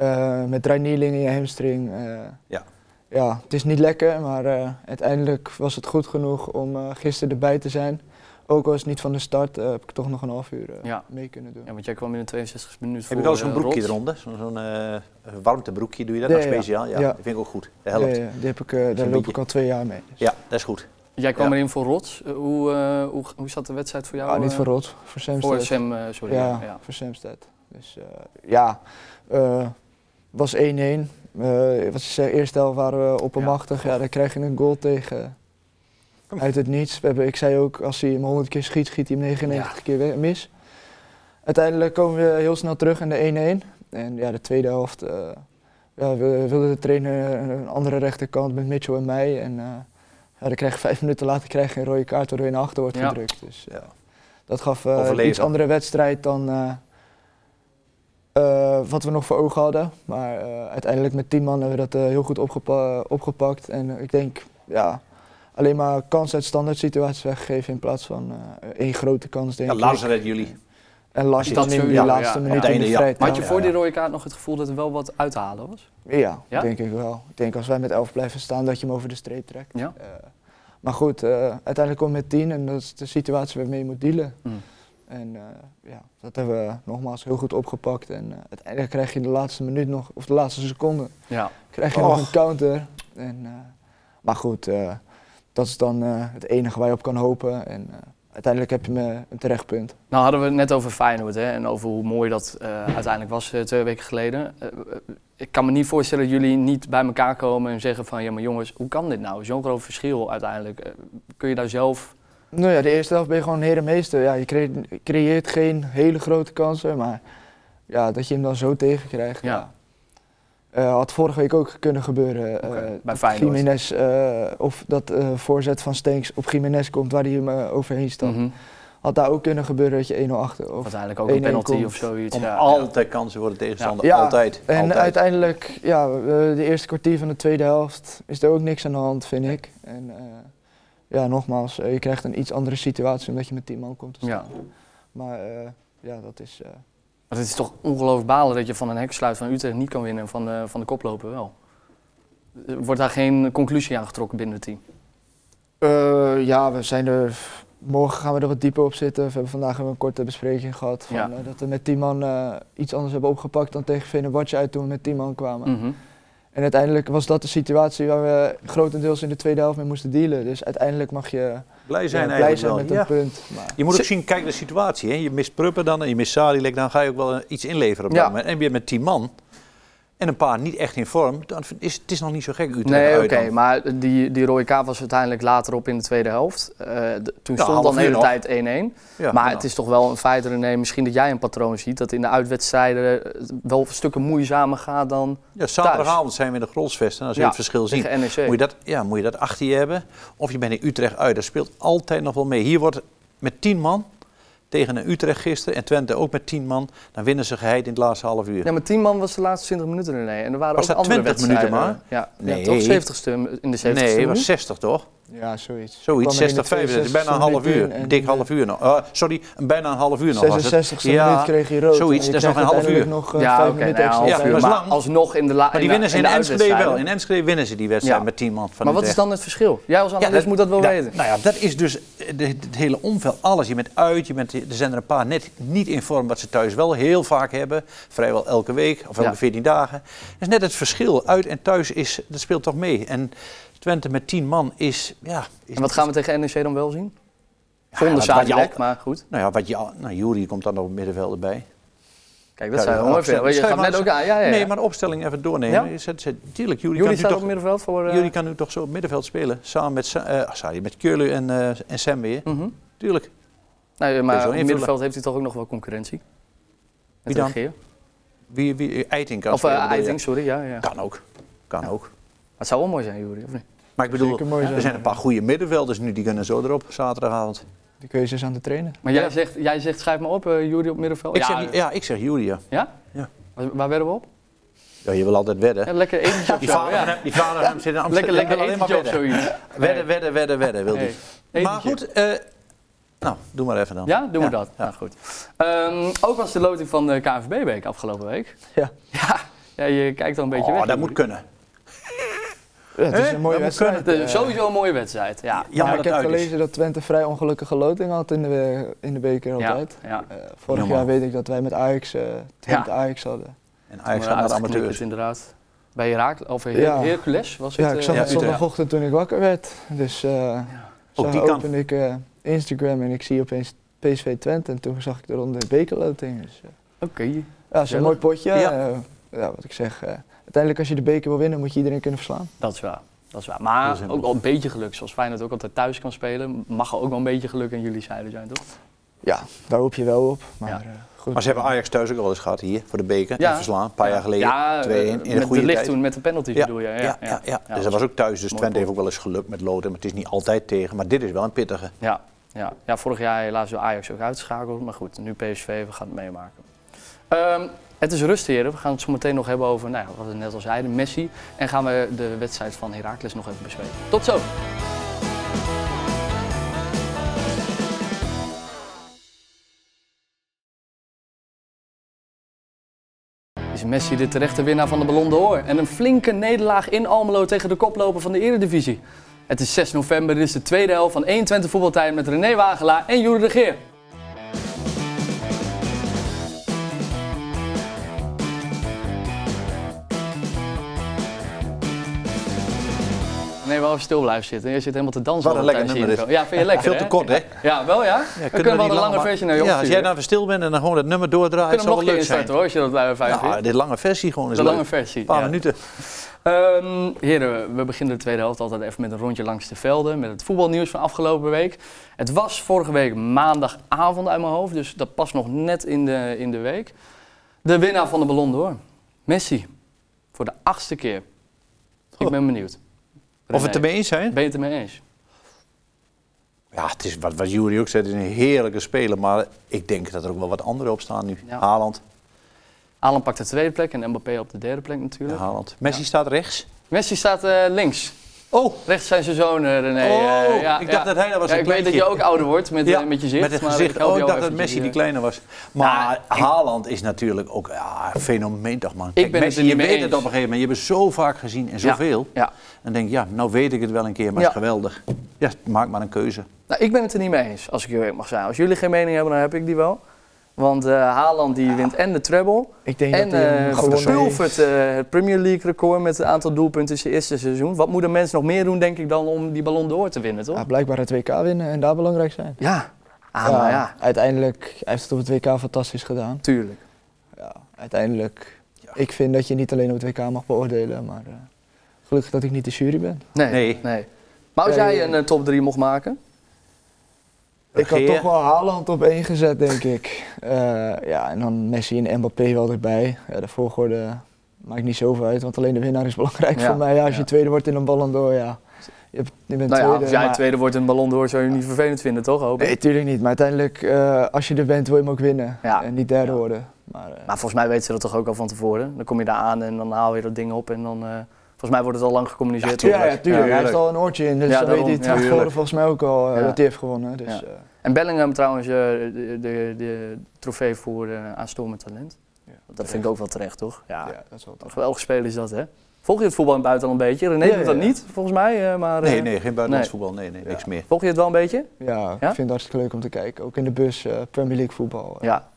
C: Eh, met dry needling in je hamstring. eh.
B: Ja.
C: ja, het is niet lekker, maar eh, uiteindelijk was het goed genoeg om eh, gisteren erbij te zijn. Ook al is het niet van de start, eh, heb ik toch nog een half uur
A: Ja.
C: mee kunnen doen.
A: Ja, want jij kwam in de 62 minuten
B: Heb je
A: voor
B: wel zo'n broekje eronder? Zo'n eh, warmtebroekje doe je dat
C: Ja,
B: nog speciaal? Ja,
C: Ja.
B: dat vind ik ook goed. Dat helpt.
C: Ja, ja, die heb ik, eh, daar loop
B: beetje-
C: ik al twee jaar mee. Dus.
B: Ja, dat is goed.
A: Jij kwam
B: Ja.
A: erin voor Rots. Hoe, eh, hoe, hoe zat de wedstrijd voor jou?
C: Ah, niet voor Rot, voor Samsted.
A: Voor Sam, eh, sorry.
C: Ja, voor Samsted. Dus eh, ja, eh was 1-1. Eh wat je zei, eerste helft waren we oppermachtig. Ja. dan krijg je een goal tegen uit het niets. We hebben, ik zei ook, als hij hem 100 keer schiet, schiet hij hem 99 keer mis. Uiteindelijk komen we heel snel terug in de 1-1. En ja, de tweede helft eh, ja, we- wilde de trainer een andere rechterkant met Mitchell en mij. En eh, ja, dan krijg je vijf minuten later krijg je een rode kaart waardoor je naar achter wordt
A: Ja.
C: gedrukt. Dus,
B: Ja.
C: dat gaf eh,
B: Overleven.
C: iets andere wedstrijd dan eh, wat we nog voor ogen hadden. Maar eh, uiteindelijk met 10 man hebben we dat eh, heel goed opgepa- opgepakt. En ik denk, ja, alleen maar kans uit standaard situaties weggegeven in plaats van eh, één grote kans, denk
B: Ja. Lars redden jullie.
C: En Lars
A: Dat
C: dan in die
A: sowieso,
C: laatste
A: ja.
C: minuut in de
A: Maar had je voor die rode kaart nog het gevoel dat er wel wat uit te halen was?
C: Ja,
A: Ja?
C: denk ik wel. Ik denk als wij met 11 blijven staan dat je hem over de streep trekt.
A: Ja.
C: Eh, maar goed, eh, uiteindelijk kom je met 10 en dat is de situatie waarmee je moet dealen.
A: Mm.
C: En eh, ja, dat hebben we nogmaals heel goed opgepakt. En eh, uiteindelijk krijg je in de laatste minuut nog, of de laatste seconde,
A: Ja.
C: krijg je
B: Och.
C: nog een counter. En, eh, maar goed, dat is dan het enige waar je op kan hopen. En uiteindelijk heb je me een terecht punt.
A: Nou hadden we het net over Feyenoord hè, en over hoe mooi dat uiteindelijk was twee weken geleden. Ik kan me niet voorstellen dat jullie niet bij elkaar komen en zeggen van ja maar jongens, hoe kan dit nou? Zo'n groot verschil uiteindelijk. Kun je daar zelf...
C: Nou ja, de eerste helft ben je gewoon herenmeester. Ja, je cre- creëert geen hele grote kansen, maar ja, dat je hem dan zo tegenkrijgt.
A: Ja.
C: Ja. Eh, had vorige week ook kunnen gebeuren. Eh,
A: bij
C: dat
A: Feyenoord.
C: Jiménez, eh, of dat eh, voorzet van Stenks op Jiménez komt waar hij hem overheen stapt.
A: Mhm.
C: Had daar ook kunnen gebeuren dat je 1-0 achter. Of
A: Uiteindelijk ook een
C: 1-1
A: penalty
C: komt.
A: of zoiets.
B: Om
A: ja,
B: altijd kansen voor de tegenstander.
C: Ja.
B: Altijd.
C: En
B: altijd.
C: uiteindelijk, ja, de eerste kwartier van de tweede helft is er ook niks aan de hand, vind ik. En eh, ja, nogmaals, eh, je krijgt een iets andere situatie omdat je met 10 man komt te
A: Ja.
C: staan. Maar eh, ja, dat is... eh,
A: Maar het is toch ongelooflijk balen dat je van een heksluit van Utrecht niet kan winnen en van de, van de koploper wel. Wordt daar geen conclusie aan getrokken binnen het team?
C: Ja, we zijn er. Morgen gaan we er wat dieper op zitten. We hebben vandaag hebben we een korte bespreking gehad. Van,
A: Ja.
C: dat we met 10 man iets anders hebben opgepakt dan tegen Fenerbahce uit toen we met 10 man kwamen.
A: Mhm.
C: En uiteindelijk was dat de situatie waar we grotendeels in de tweede helft mee moesten dealen. Dus uiteindelijk mag je
B: blij
C: ja,
B: zijn
C: blij
B: eigenlijk
C: zijn
B: wel.
C: met een
B: Ja.
C: punt. Maar,
B: Je moet ook zien, kijk de situatie. Hè. Je mist Pruppen dan en je mist Sadilek, dan ga je ook wel iets inleveren op
C: Ja.
B: dat moment. En weer met 10 man en een paar niet echt in vorm, dan is het is nog niet zo gek Utrecht
A: Nee, oké, maar die, die rode kaart was uiteindelijk later op in de tweede helft. Eh, de- toen
B: Ja,
A: stond dan de hele
B: nog.
A: tijd 1-1.
B: Ja,
A: maar het is toch wel een feit, René, misschien dat jij een patroon ziet... dat in de uitwedstrijden het wel stukken moeizamer gaat dan
B: ja, zaterdagavond zijn we in de Grolsvesten en als je het verschil ziet.
A: NEC.
B: Moet je, dat, ja, moet je dat achter je hebben. Of je bent in Utrecht uit. Dat speelt altijd nog wel mee. Hier wordt met 10 man tegen een Utrecht gisteren en Twente ook met 10 man. Dan winnen ze geheid in het laatste half uur.
A: Ja, maar 10 man was de laatste 20 minuten, René. En er waren
B: Was
A: ook
B: dat
A: andere
B: 20 minuten
A: wedstrijden. Ja,
B: Nee.
A: ja, toch 70ste in de 70ste
B: nee, het was 60 toch?
C: Ja, zoiets.
B: Zoiets,
C: Kwam er in de
B: 60, 65, bijna een
C: 62e
B: half uur.
C: in
B: Een dik
C: en
B: half uur nog. Eh, sorry, bijna een half uur nog was het.
C: 66e
B: Ja,
C: minuut kreeg hij rood.
B: zoiets,
C: je
B: dat is nog een half uur.
C: nog eh,
A: ja,
C: vijf
A: oké,
C: minuten
A: nou,
C: extra.
A: half
B: Ja, is
A: maar alsnog in de la-
B: Maar die
A: in
B: winnen ze in
A: de
B: Enschede wel. In Enschede winnen ze die wedstrijd
A: Ja.
B: met 10 man van
A: Maar wat is dan het verschil? Jij als analist moet dat wel
B: dat-
A: weten.
B: Nou ja, dat is dus de- het hele omveld. Alles. Je bent uit, je bent, er zijn er een paar net niet in vorm wat ze thuis wel heel vaak hebben. Vrijwel elke week of elke
A: Ja.
B: 14 dagen. Dat is net het verschil. Uit en thuis is, dat speelt toch mee. En Twente met 10 man is... Ja, is
A: En wat gaan we tegen NEC dan wel zien?
B: Ja,
A: Zonder
B: je
A: Sadilek,
B: al-
A: maar goed.
B: Nou ja, wat je, al- nou, Jury komt dan nog op het middenveld erbij.
A: Kijk, dat
B: Ja,
A: zijn we mooi vinden. Je gaf net ook aan. Ja, ja, ja.
B: Nee, maar de opstelling even doornemen.
A: Ja?
B: Zet- zet- Tuurlijk, Jullie kan nu
A: staan op
B: toch,
A: middenveld voor...
B: jullie kan nu toch zo op middenveld spelen. Samen met, eh, sorry, met Keurlu en, eh, en Sam weer.
A: mhm.
B: Tuurlijk.
A: Nee, maar op
B: invullen.
A: middenveld heeft hij toch ook nog wel concurrentie? Met
B: Wie dan? Wie, wie, Eiting kan
A: Of? Eiting, sorry. Ja, ja.
B: Kan ook. Kan ook.
A: Het zou wel mooi zijn, Juri, of niet?
B: Maar ik bedoel,
C: mooi
B: er
C: zijn.
B: een paar goede middenvelders nu, die kunnen zo erop zaterdagavond.
C: De keuze is aan de trainer.
A: Maar jij, zegt, jij zegt, schrijf maar op, eh Juri op middenveld.
B: Ik
A: ja,
B: zeg, ja, ik zeg Julia.
A: ja?
B: Ja.
A: Waar, waar werden we op?
B: Ja, je wil altijd wedden.
A: Ja, lekker etentje of
B: Die
A: zo.
B: vader,
A: Ja.
B: die vader hem zit in Amsterdam.
A: Lekker, lekker
B: die alleen maar wedden.
A: zoiets.
B: Wedden, wedden, wedden, wedden, wil
A: Hey,
B: hij. Maar goed, eh, nou, doe maar even dan.
A: Ja, doen we dat.
B: ja.
A: Nou goed. Ehm, ook was de loting van de KNVB-week afgelopen week.
C: Ja.
A: Ja, ja je kijkt al een beetje
B: Oh,
A: weg.
B: dat moet kunnen.
C: Ja, het is
B: Hè?
C: een mooie wedstrijd.
A: Het is
C: eh.
A: sowieso een mooie wedstrijd. Ja,
C: Ja, ik heb gelezen dat Twente vrij ongelukkige loting had in de, in de beker
A: ja,
C: altijd.
A: ja.
C: Eh, vorig
B: Jammer.
C: jaar weet ik dat wij met Ajax, eh Twente Ajax hadden.
B: En Ajax gaat naar de amateurs.
A: inderdaad. Bij Herakles, of Her
C: Ja.
A: Hercules was het?
C: Ja, ik
A: eh,
C: zag
B: ja,
C: het
B: Utrecht.
C: zondagochtend toen ik wakker werd. Dus eh zo
B: die kan.
C: opende ik eh, Instagram en ik zie opeens PSV Twente. En toen zag ik eronder de bekerloting. Dus, eh,
A: Oké.
C: ja, het is
A: Gezellig.
C: een mooi potje.
B: Ja.
C: Eh, ja, wat ik zeg. eh, uiteindelijk als je de beker wil winnen moet je iedereen kunnen verslaan.
A: Dat is waar. Dat is waar. Maar ook wel een beetje geluk. Zoals Feyenoord ook altijd thuis kan spelen, mag er ook wel een beetje geluk in jullie zijde zijn, toch?
C: Ja, daar hoop je wel op. Maar
A: Ja.
C: eh, goed.
B: Maar ze hebben Ajax thuis ook al eens gehad hier, voor de beker.
A: Ja.
B: En verslaan, een paar jaar geleden.
A: Ja,
B: 2-1
A: eh,
B: in de
A: met
B: goede
A: de licht
B: tijd.
A: toen met de penalties
B: Ja,
A: bedoel je?
B: Ja, ja, ja, Dus
A: dat
B: dat was ook thuis. Dus Twente heeft ook wel eens geluk met loten. Maar het is niet altijd tegen. Maar dit is wel een pittige.
A: Ja, ja. ja, vorig jaar helaas door Ajax ook uitgeschakeld. Maar goed, nu PSV, we gaan het meemaken. Ehm, het is rust, heren. We gaan het zo meteen nog hebben over, nou, ja, wat we net al zeiden, Messi. En gaan we de wedstrijd van Heracles nog even bespreken. Tot zo! Is Messi de terechte winnaar van de Ballon d'Or en een flinke nederlaag in Almelo tegen de koploper van de Eredivisie. Het is 6 november, dit is de tweede helft van 21 voetbaltijd met René Wagelaar en Jure de Geer. Nee, wel even stil blijven zitten. Je zit helemaal te dansen.
B: Wat een lekker nummer
A: intro. Ja, vind je lekker
B: Veel te kort, hè?
A: Ja, wel ja?
B: Ja,
A: we kunnen wel een lange versie naar je
B: Ja, als jij nou even stil bent en dan gewoon het nummer doordraait, zou wel leuk zijn.
A: hoor, als je dat vijf
B: Ja, dit lange versie gewoon is
A: De lange versie.
B: Een paar minuten.
A: Ehm, heren, we beginnen de tweede helft altijd even met een rondje langs de velden. Met het voetbalnieuws van afgelopen week. Het was vorige week maandagavond uit mijn hoofd, dus dat past nog net in de, in de week. De winnaar van de Ballon d'Or, Messi. Voor de achtste keer. Ik ben benieuwd.
B: Of het ermee eens zijn?
A: Ben je het ermee eens?
B: Ja, het is wat, wat Jury ook zei, het is een heerlijke speler. Maar ik denk dat er ook wel wat anderen op staan nu.
A: Ja.
B: Haaland.
A: Alan pakt de tweede plek en Mbappé op de derde plek
B: Ja,
A: natuurlijk.
B: Haaland. Messi staat rechts.
A: Messi staat eh, links.
B: Oh,
A: Rechts zijn zijn zoon, René.
B: oh
A: eh, ja,
B: ik
A: ja.
B: dacht dat hij dat was
A: Ja, ik weet dat je ook ouder wordt met,
B: Ja,
A: eh, met je zicht.
B: Met het
A: maar
B: gezicht.
A: help
B: Oh, ik dacht dat Messi die
A: eh.
B: kleine was. Maar
A: Nou,
B: Haaland is natuurlijk ook ja, een fenomeen toch man. Kijk,
A: ben het
B: Messi,
A: er niet
B: je weet
A: eens.
B: het op een gegeven moment. Je hebt het zo vaak gezien en zoveel.
A: Ja.
B: Dan denk je, ja, nou weet ik het wel een keer, maar het is geweldig. Ja, maak maar een keuze.
A: Nou, ik ben het er niet mee eens, als ik eerlijk mag zijn. Als jullie geen mening hebben, dan heb ik die wel. Want eh Haaland die wint en de treble.
C: Ik denk
A: En
C: dat hij
A: eh eh, het Premier League record met het aantal doelpunten in zijn eerste seizoen. Wat moet een mens nog meer doen, denk ik, dan om die ballon d'Or te winnen, toch?
C: Ja, blijkbaar het WK winnen en daar belangrijk zijn.
A: Ja. Ah, maar ja,
C: Uiteindelijk, hij heeft het op het WK fantastisch gedaan.
A: tuurlijk.
C: Ja, uiteindelijk,
B: Ja.
C: ik vind dat je niet alleen op het WK mag beoordelen, maar eh, gelukkig dat ik niet de jury ben.
A: Nee, nee.
B: Nee.
A: Maar als jij een top 3 mocht maken?
C: Ik had toch wel Haaland op één gezet, denk ik. Eh, ja, en dan Messi en Mbappé wel erbij. Ja, de volgorde maakt niet zoveel uit, want alleen de winnaar is belangrijk
A: Ja,
C: voor mij. Ja, als je tweede wordt in een ballon door, ja. Je, bent
A: nou ja,
C: tweede.
A: als jij
C: maar-
A: tweede wordt in een ballon d'Or, zou je niet vervelend vinden, toch? Hoop ik?
C: Nee, tuurlijk niet. Maar uiteindelijk, eh, als je er bent, wil je hem ook winnen. En niet derde worden. Maar, eh,
A: Maar volgens mij weten ze dat toch ook al van tevoren. Dan kom je daar aan en dan haal je dat ding op en dan... volgens mij wordt het al lang gecommuniceerd.
B: Ja,
A: toch?
C: ja, ja, tuurlijk.
B: Ja,
C: hij heeft al een oortje in, dus
A: Ja, daarom,
C: weet hij het
B: Tuurlijk.
C: volgens mij ook al eh,
A: Ja.
C: dat hij heeft gewonnen. Dus,
A: Ja.
C: eh,
A: En Bellingham trouwens eh, de, de, de trofee voor uh, aanstormend talent.
C: Ja,
A: dat vind ik ook wel terecht, toch? Ja,
C: ja, dat is wel tof.
A: geweldig spelen is dat, hè? Volg je het voetbal in het buitenland een beetje? René
C: Ja,
A: doet dat
C: ja,
A: niet, volgens mij. eh, maar, eh,
B: Nee, nee, geen buitenlands
A: nee.
B: voetbal. Nee, nee, niks meer.
A: Volg je het wel een beetje?
C: Ja, ik vind het hartstikke leuk om te kijken. Ook in de bus, eh, Premier League voetbal.
A: Ja.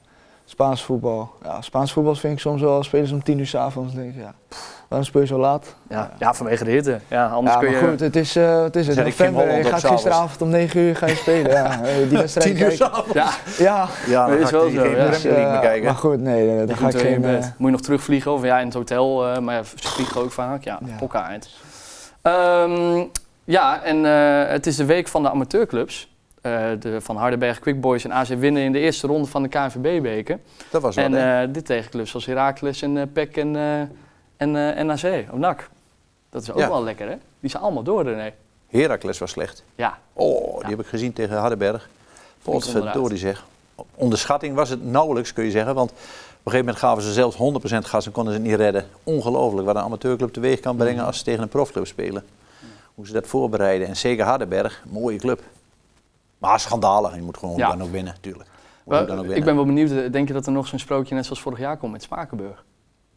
C: Spaans voetbal. Ja, Spaans voetbal vind ik soms wel spelen ze om tien uur s'avonds. denk ik, ja, waarom speel je zo laat?
A: Ja, ja vanwege de hitte. Ja, anders
C: Ja,
A: kun
C: maar
A: je...
C: goed, het is, eh het is het november. Je gaat gisteravond om 9 uur ga je spelen. Ja, eh, die wedstrijd
B: Tien uur s'avonds.
A: Ja,
C: Ja,
B: Ja,
A: Dat is wel
B: ik
A: zo,
B: geen
C: dus, eh,
B: kijken.
C: maar goed, nee, dan ga ik geen...
A: bed. Moet je nog terugvliegen of ja, in het hotel, eh, maar ja, ze vliegen ook vaak. Ja,
C: Ja.
A: uit. Ehm, ja, en eh, het is de week van de amateurclubs. Eh, de, van Hardenberg, Quick Boys en AZ winnen in de eerste ronde van de KNVB-beker.
B: Dat was wel,
A: En eh, dit tegen clubs als Heracles en uh, PEC en, en eh, NAC, of NAC. Dat is ook
B: Ja.
A: wel lekker, hè? Die zijn allemaal door, René.
B: Heracles was slecht.
A: Ja,
B: Oh, die
A: Ja.
B: heb ik gezien tegen Hardenberg. Potverdorie zeg. Onderschatting was het nauwelijks, kun je zeggen. Want op een gegeven moment gaven ze zelfs 100% gas en konden ze het niet redden. Ongelooflijk wat een amateurclub teweeg kan brengen
A: Mhm.
B: als ze tegen een profclub spelen. Hoe ze dat voorbereiden. En zeker Hardenberg, mooie club. Maar schandalig. Je moet gewoon
A: Ja.
B: dan ook winnen, natuurlijk.
A: Ik ben wel benieuwd, eh, denk je dat er nog zo'n sprookje net zoals vorig jaar komt met Spakenburg?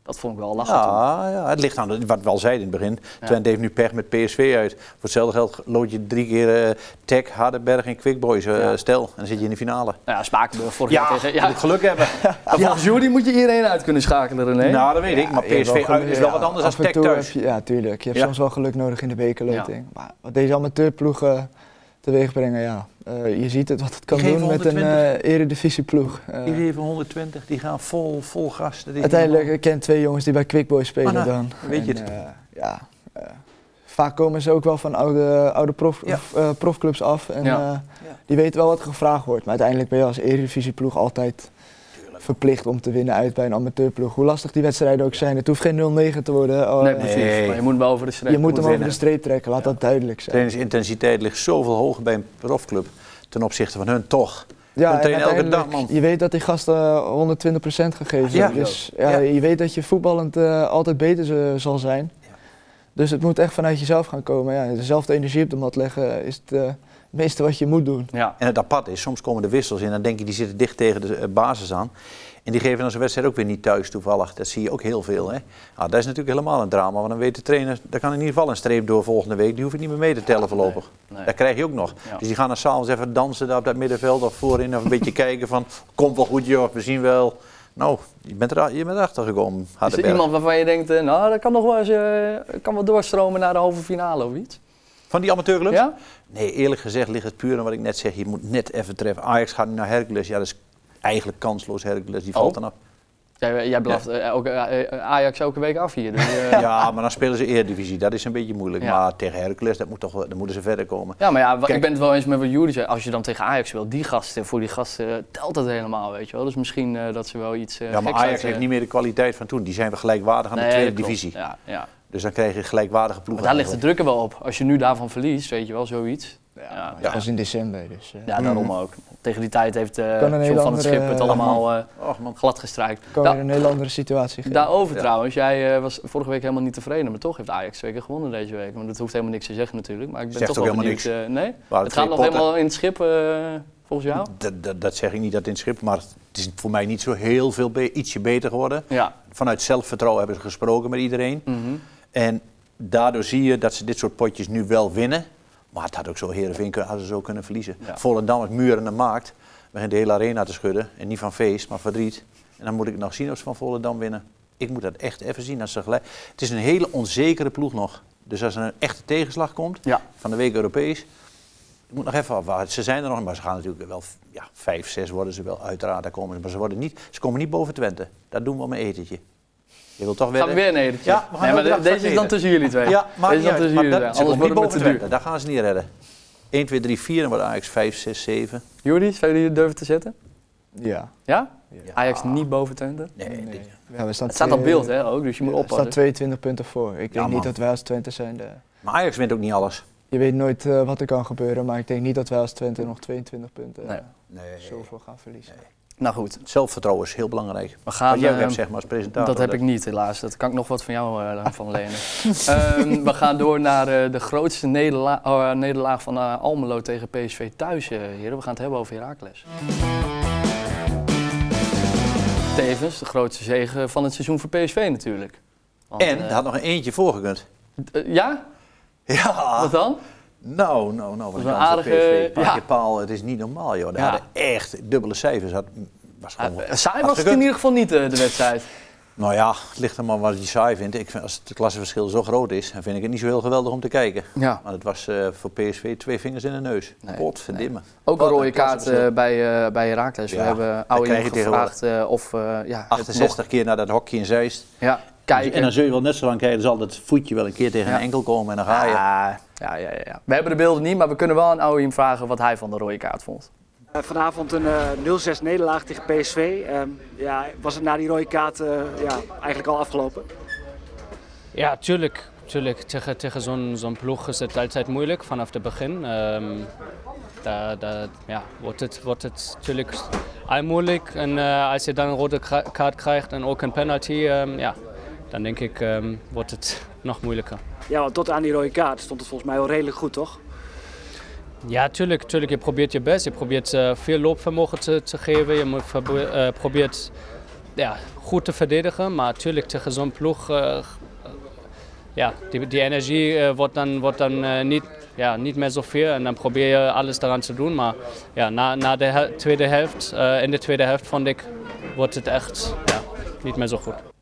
A: Dat vond ik wel lachen toen.
B: Ja, ja, het ligt aan wat we al zeiden in het begin. Twente heeft nu pech met PSV uit. Voor hetzelfde geld lood je drie keer eh Tech, Hardenberg en Quick Boys. eh,
A: Ja.
B: Stel, en dan zit je in de finale.
A: Nou ja, Spakenburg vorig
B: Ja,
A: jaar tegen...
B: je
A: Ja,
B: moet geluk hebben.
A: ja. volgens Jordi moet je iedereen uit kunnen schakelen, René.
B: Nou, dat weet ik. Maar PSV
C: wel
B: uit
C: geluk-
B: is wel
C: ja,
B: wat anders dan Tech thuis.
C: je- ja, tuurlijk. Je hebt
B: Ja.
C: soms wel geluk nodig in de bekerloting. Maar wat deze amateurploegen teweeg brengen, ja. eh, je ziet het wat het kan doen met een
B: 120.
C: eh eredivisieploeg. Eh,
B: Die geven 120, die gaan vol, vol gas. Dat is
C: uiteindelijk, ik ken twee jongens die bij Quickboys spelen
B: Maar nou,
C: dan.
B: weet je het.
C: eh, ja, eh, vaak komen ze ook wel van oude, oude prof,
B: Ja.
C: eh, profclubs af. En
A: Ja.
C: eh,
B: Ja.
C: die weten wel wat er gevraagd wordt. Maar uiteindelijk ben je als eredivisieploeg altijd verplicht om te winnen uit bij een amateurploeg. Hoe lastig die wedstrijden ook zijn. Het hoeft geen 0-9 te worden. Oh,
A: nee, precies.
B: Nee.
A: Maar je moet wel over de streep.
C: je moet hem over de streep trekken, laat dat duidelijk zijn.
B: Trainingsintensiteit ligt zoveel hoger bij een profclub ten opzichte van hun toch.
C: Ja, en
B: elke dag, man.
C: je weet dat die gasten 120% gaan geven.
B: Ja.
C: Dus
B: Ja.
C: ja, je weet dat je voetballend eh, altijd beter zal zijn.
B: Ja.
C: Dus het moet echt vanuit jezelf gaan komen. Ja, dezelfde energie op de mat leggen is het, eh, het meeste wat je moet doen.
A: Ja.
B: En het apart is, soms komen de wissels in en dan denk je die zitten dicht tegen de eh, basis aan. En die geven dan zo'n wedstrijd ook weer niet thuis toevallig. Dat zie je ook heel veel. Hè? Ah, dat is natuurlijk helemaal een drama. Want dan weet de trainer, daar kan in ieder geval een streep door volgende week. Die hoef ik niet meer mee te tellen voorlopig.
A: Nee.
B: Dat krijg je ook nog.
A: Ja.
B: Dus die gaan dan s'avonds even dansen daar op dat middenveld of voorin. Of een beetje kijken van, komt wel goed joh, we zien wel. Nou, je bent, er, je bent erachter gekomen.
A: Is er iemand waarvan je denkt, eh, nou, dat kan nog wel eens eh, kan wel doorstromen naar de halve finale of iets?
B: Van die amateurclubs?
A: Ja?
B: Nee, eerlijk gezegd ligt het puur aan wat ik net zeg. Je moet net even treffen. Ajax gaat nu naar Hercules. Ja, dat is eigenlijk kansloos Hercules. Die valt
A: Oh.
B: dan af.
A: Jij, jij blaft eh, elke, eh, Ajax elke week af hier. Dus, eh,
B: Ja, maar dan spelen ze Eredivisie. Dat is een beetje moeilijk.
A: Ja.
B: Maar tegen Hercules, dat moet toch, dan moeten ze verder komen.
A: Ja, maar ja,
B: Kijk.
A: ik ben het wel eens met wat Jury zei. Als je dan tegen Ajax speelt, die gasten, voor die gasten eh, telt dat helemaal, weet je wel. Dus misschien eh, dat ze wel iets eh
B: ja, maar Ajax
A: uit, eh,
B: heeft niet meer de kwaliteit van toen. Die zijn we gelijkwaardig aan
A: nee,
B: de tweede divisie.
A: Ja, ja.
B: Dus dan krijg je gelijkwaardige
A: Maar
B: ploegen.
A: daar ligt de druk er wel op. Als je nu daarvan verliest, weet je wel, zoiets. Ja,
C: Ja,
A: ja.
C: Dat was in december. Dus, eh,
A: Ja, daarom ook. Tegen die tijd heeft eh
C: een
A: John van het
C: andere,
A: Schip het allemaal eh,
B: Och man.
A: glad gestrijkt.
C: kan
A: Da-
C: een hele andere situatie geven.
A: Daarover
B: Ja.
A: trouwens, jij eh, was vorige week helemaal niet tevreden, maar toch heeft Ajax twee keer gewonnen deze week. Maar dat hoeft helemaal niks te zeggen natuurlijk. Maar ik ben
B: Zegt
A: toch
B: ook
A: wel
B: helemaal
A: benieuwd. eh, nee? Het gaat nog helemaal in het schip eh, volgens jou?
B: Dat, dat, dat zeg ik niet dat in het schip, maar het is voor mij niet zo heel veel be- ietsje beter geworden.
A: Ja.
B: Vanuit zelfvertrouwen hebben ze gesproken met iedereen.
A: Mhm.
B: En daardoor zie je dat ze dit soort potjes nu wel winnen. Maar het had ook zo Heerenveen kunnen, hadden ze zo kunnen verliezen.
A: Ja.
B: Volendam is muren de maakt. Begint de hele arena te schudden. En niet van feest, maar verdriet. En dan moet ik nog zien of ze van Volendam winnen. Ik moet dat echt even zien. Als ze gelijk... Het is een hele onzekere ploeg nog. Dus als er een echte tegenslag komt,
A: Ja.
B: van de week Europees. Ik moet nog even afwachten. Ze zijn er nog, maar ze gaan natuurlijk wel ja, vijf, zes worden ze wel. Uiteraard, daar komen ze. Maar ze, worden niet, ze komen niet boven Twente. Dat doen we om een etentje. Je wilt toch
A: Gaan we
B: wedden?
A: weer een editje?
B: Ja, we gaan
A: nee, maar de- deze is dan tussen jullie twee.
B: Ja, maar
A: deze is dan tussen jullie twee. Anders wordt
B: niet
A: het te duur.
B: Daar gaan ze niet redden. 1, 2, 3, 4 en wordt Ajax 5, 6, 7.
A: Jury, zou jullie durven te zetten?
C: Ja.
A: Ja?
C: Ja.
A: Ajax niet boven Twente?
B: Nee,
C: Nee.
B: dit-
C: Ja, we staan
A: Het staat op beeld hè, ook, dus je moet
C: Er staan
A: oppassen.
C: 22 punten voor. Ik denk
B: Ja, man.
C: niet dat wij als Twente zijn. De...
B: maar Ajax wint ook niet alles.
C: Je weet nooit eh, wat er kan gebeuren, maar ik denk niet dat wij als Twente nog 22 punten
A: Nee.
B: Nee.
C: zoveel gaan verliezen.
A: Nou goed,
B: Zelfvertrouwen is heel belangrijk.
A: we gaan...
B: Wat jij ook
A: eh,
B: hebt zeg maar als presentator.
A: Dat heb ik niet, helaas. Dat kan ik nog wat van jou eh, van lenen. Ehm, we gaan door naar eh, de grootste nederla oh, eh, nederlaag van Almelo tegen PSV thuis, heren. We gaan het hebben over Heracles. Tevens de grootste zege van het seizoen voor PSV natuurlijk. Want,
B: En er had nog een eentje voorgekund.
A: eh, ja?
B: Ja.
A: Wat dan?
B: Nou, nou, nou. Wat
A: Dat
B: een
A: is aardige-
B: PSV.
A: Ja.
B: paal, het is niet normaal joh. Daar
A: Ja.
B: hadden echt dubbele cijfers. Had was gewoon...
A: Uh, saai was het
B: gekund.
A: in ieder geval niet, eh, de wedstrijd.
B: Nou ja, het ligt er maar wat je saai vindt. Ik vind, als het klassenverschil zo groot is, dan vind ik het niet zo heel geweldig om te kijken.
A: Ja.
B: Maar het was eh, voor PSV twee vingers in de neus.
A: Nee,
B: Potverdimmen.
A: Ook een rode kaart eh, bij, eh bij Herakles. We hebben Oude gevraagd of ja, het
B: 68 keer naar dat hokje in Zeist.
A: ja, kijken.
B: En dan zul je wel net zo lang kijken, dan zal dat voetje wel een keer tegen
A: Ja.
B: een enkel komen en dan ga je.
A: Ja, ja, ja, ja, ja. We hebben de beelden niet, maar we kunnen wel aan Ouwiem vragen wat hij van de rode kaart vond.
D: Eh, vanavond een eh, 0-6 nederlaag tegen PSV. Ehm, ja, was het na die rode kaart eh, ja, eigenlijk al afgelopen?
E: Ja, tuurlijk. tuurlijk. Tegen, tegen zo'n zo'n ploeg is het altijd moeilijk vanaf het begin. Ehm daar daar ja, wordt, het, wordt het natuurlijk al moeilijk. En eh, als je dan een rode kaart krijgt en ook een penalty, ehm, ja, dan denk ik ehm, wordt het nog moeilijker.
D: Ja, want tot aan die rode kaart stond het volgens mij wel redelijk goed, toch?
E: Ja, tuurlijk, tuurlijk. Je probeert je best. Je probeert eh, veel loopvermogen te, te geven. Je moet eh, probeert ja, goed te verdedigen. Maar natuurlijk tegen zo'n ploeg, eh, ja, die, die energie wordt dan, wordt dan niet, ja, niet meer zoveel. En dan probeer je alles eraan te doen. Maar ja, na, na de tweede helft, in de tweede helft vond ik, wordt het echt ja, niet meer zo goed.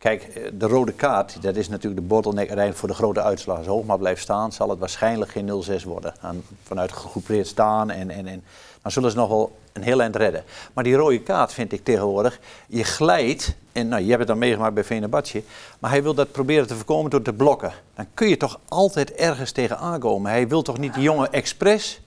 B: Kijk, eh, de rode kaart, dat is natuurlijk de bottleneck uiteindelijk voor de grote uitslag. Als Hoogma blijft staan, zal het waarschijnlijk geen 0-6 worden. En vanuit gegroepeerd staan en, en, en... Dan zullen ze nog wel een heel eind redden. Maar die rode kaart vind ik tegenwoordig, je glijdt, en nou, je hebt het dan meegemaakt bij Venebatje, maar hij wil dat proberen te voorkomen door te blokken. Dan kun je toch altijd ergens tegen aankomen. Hij wil toch niet die jongen expres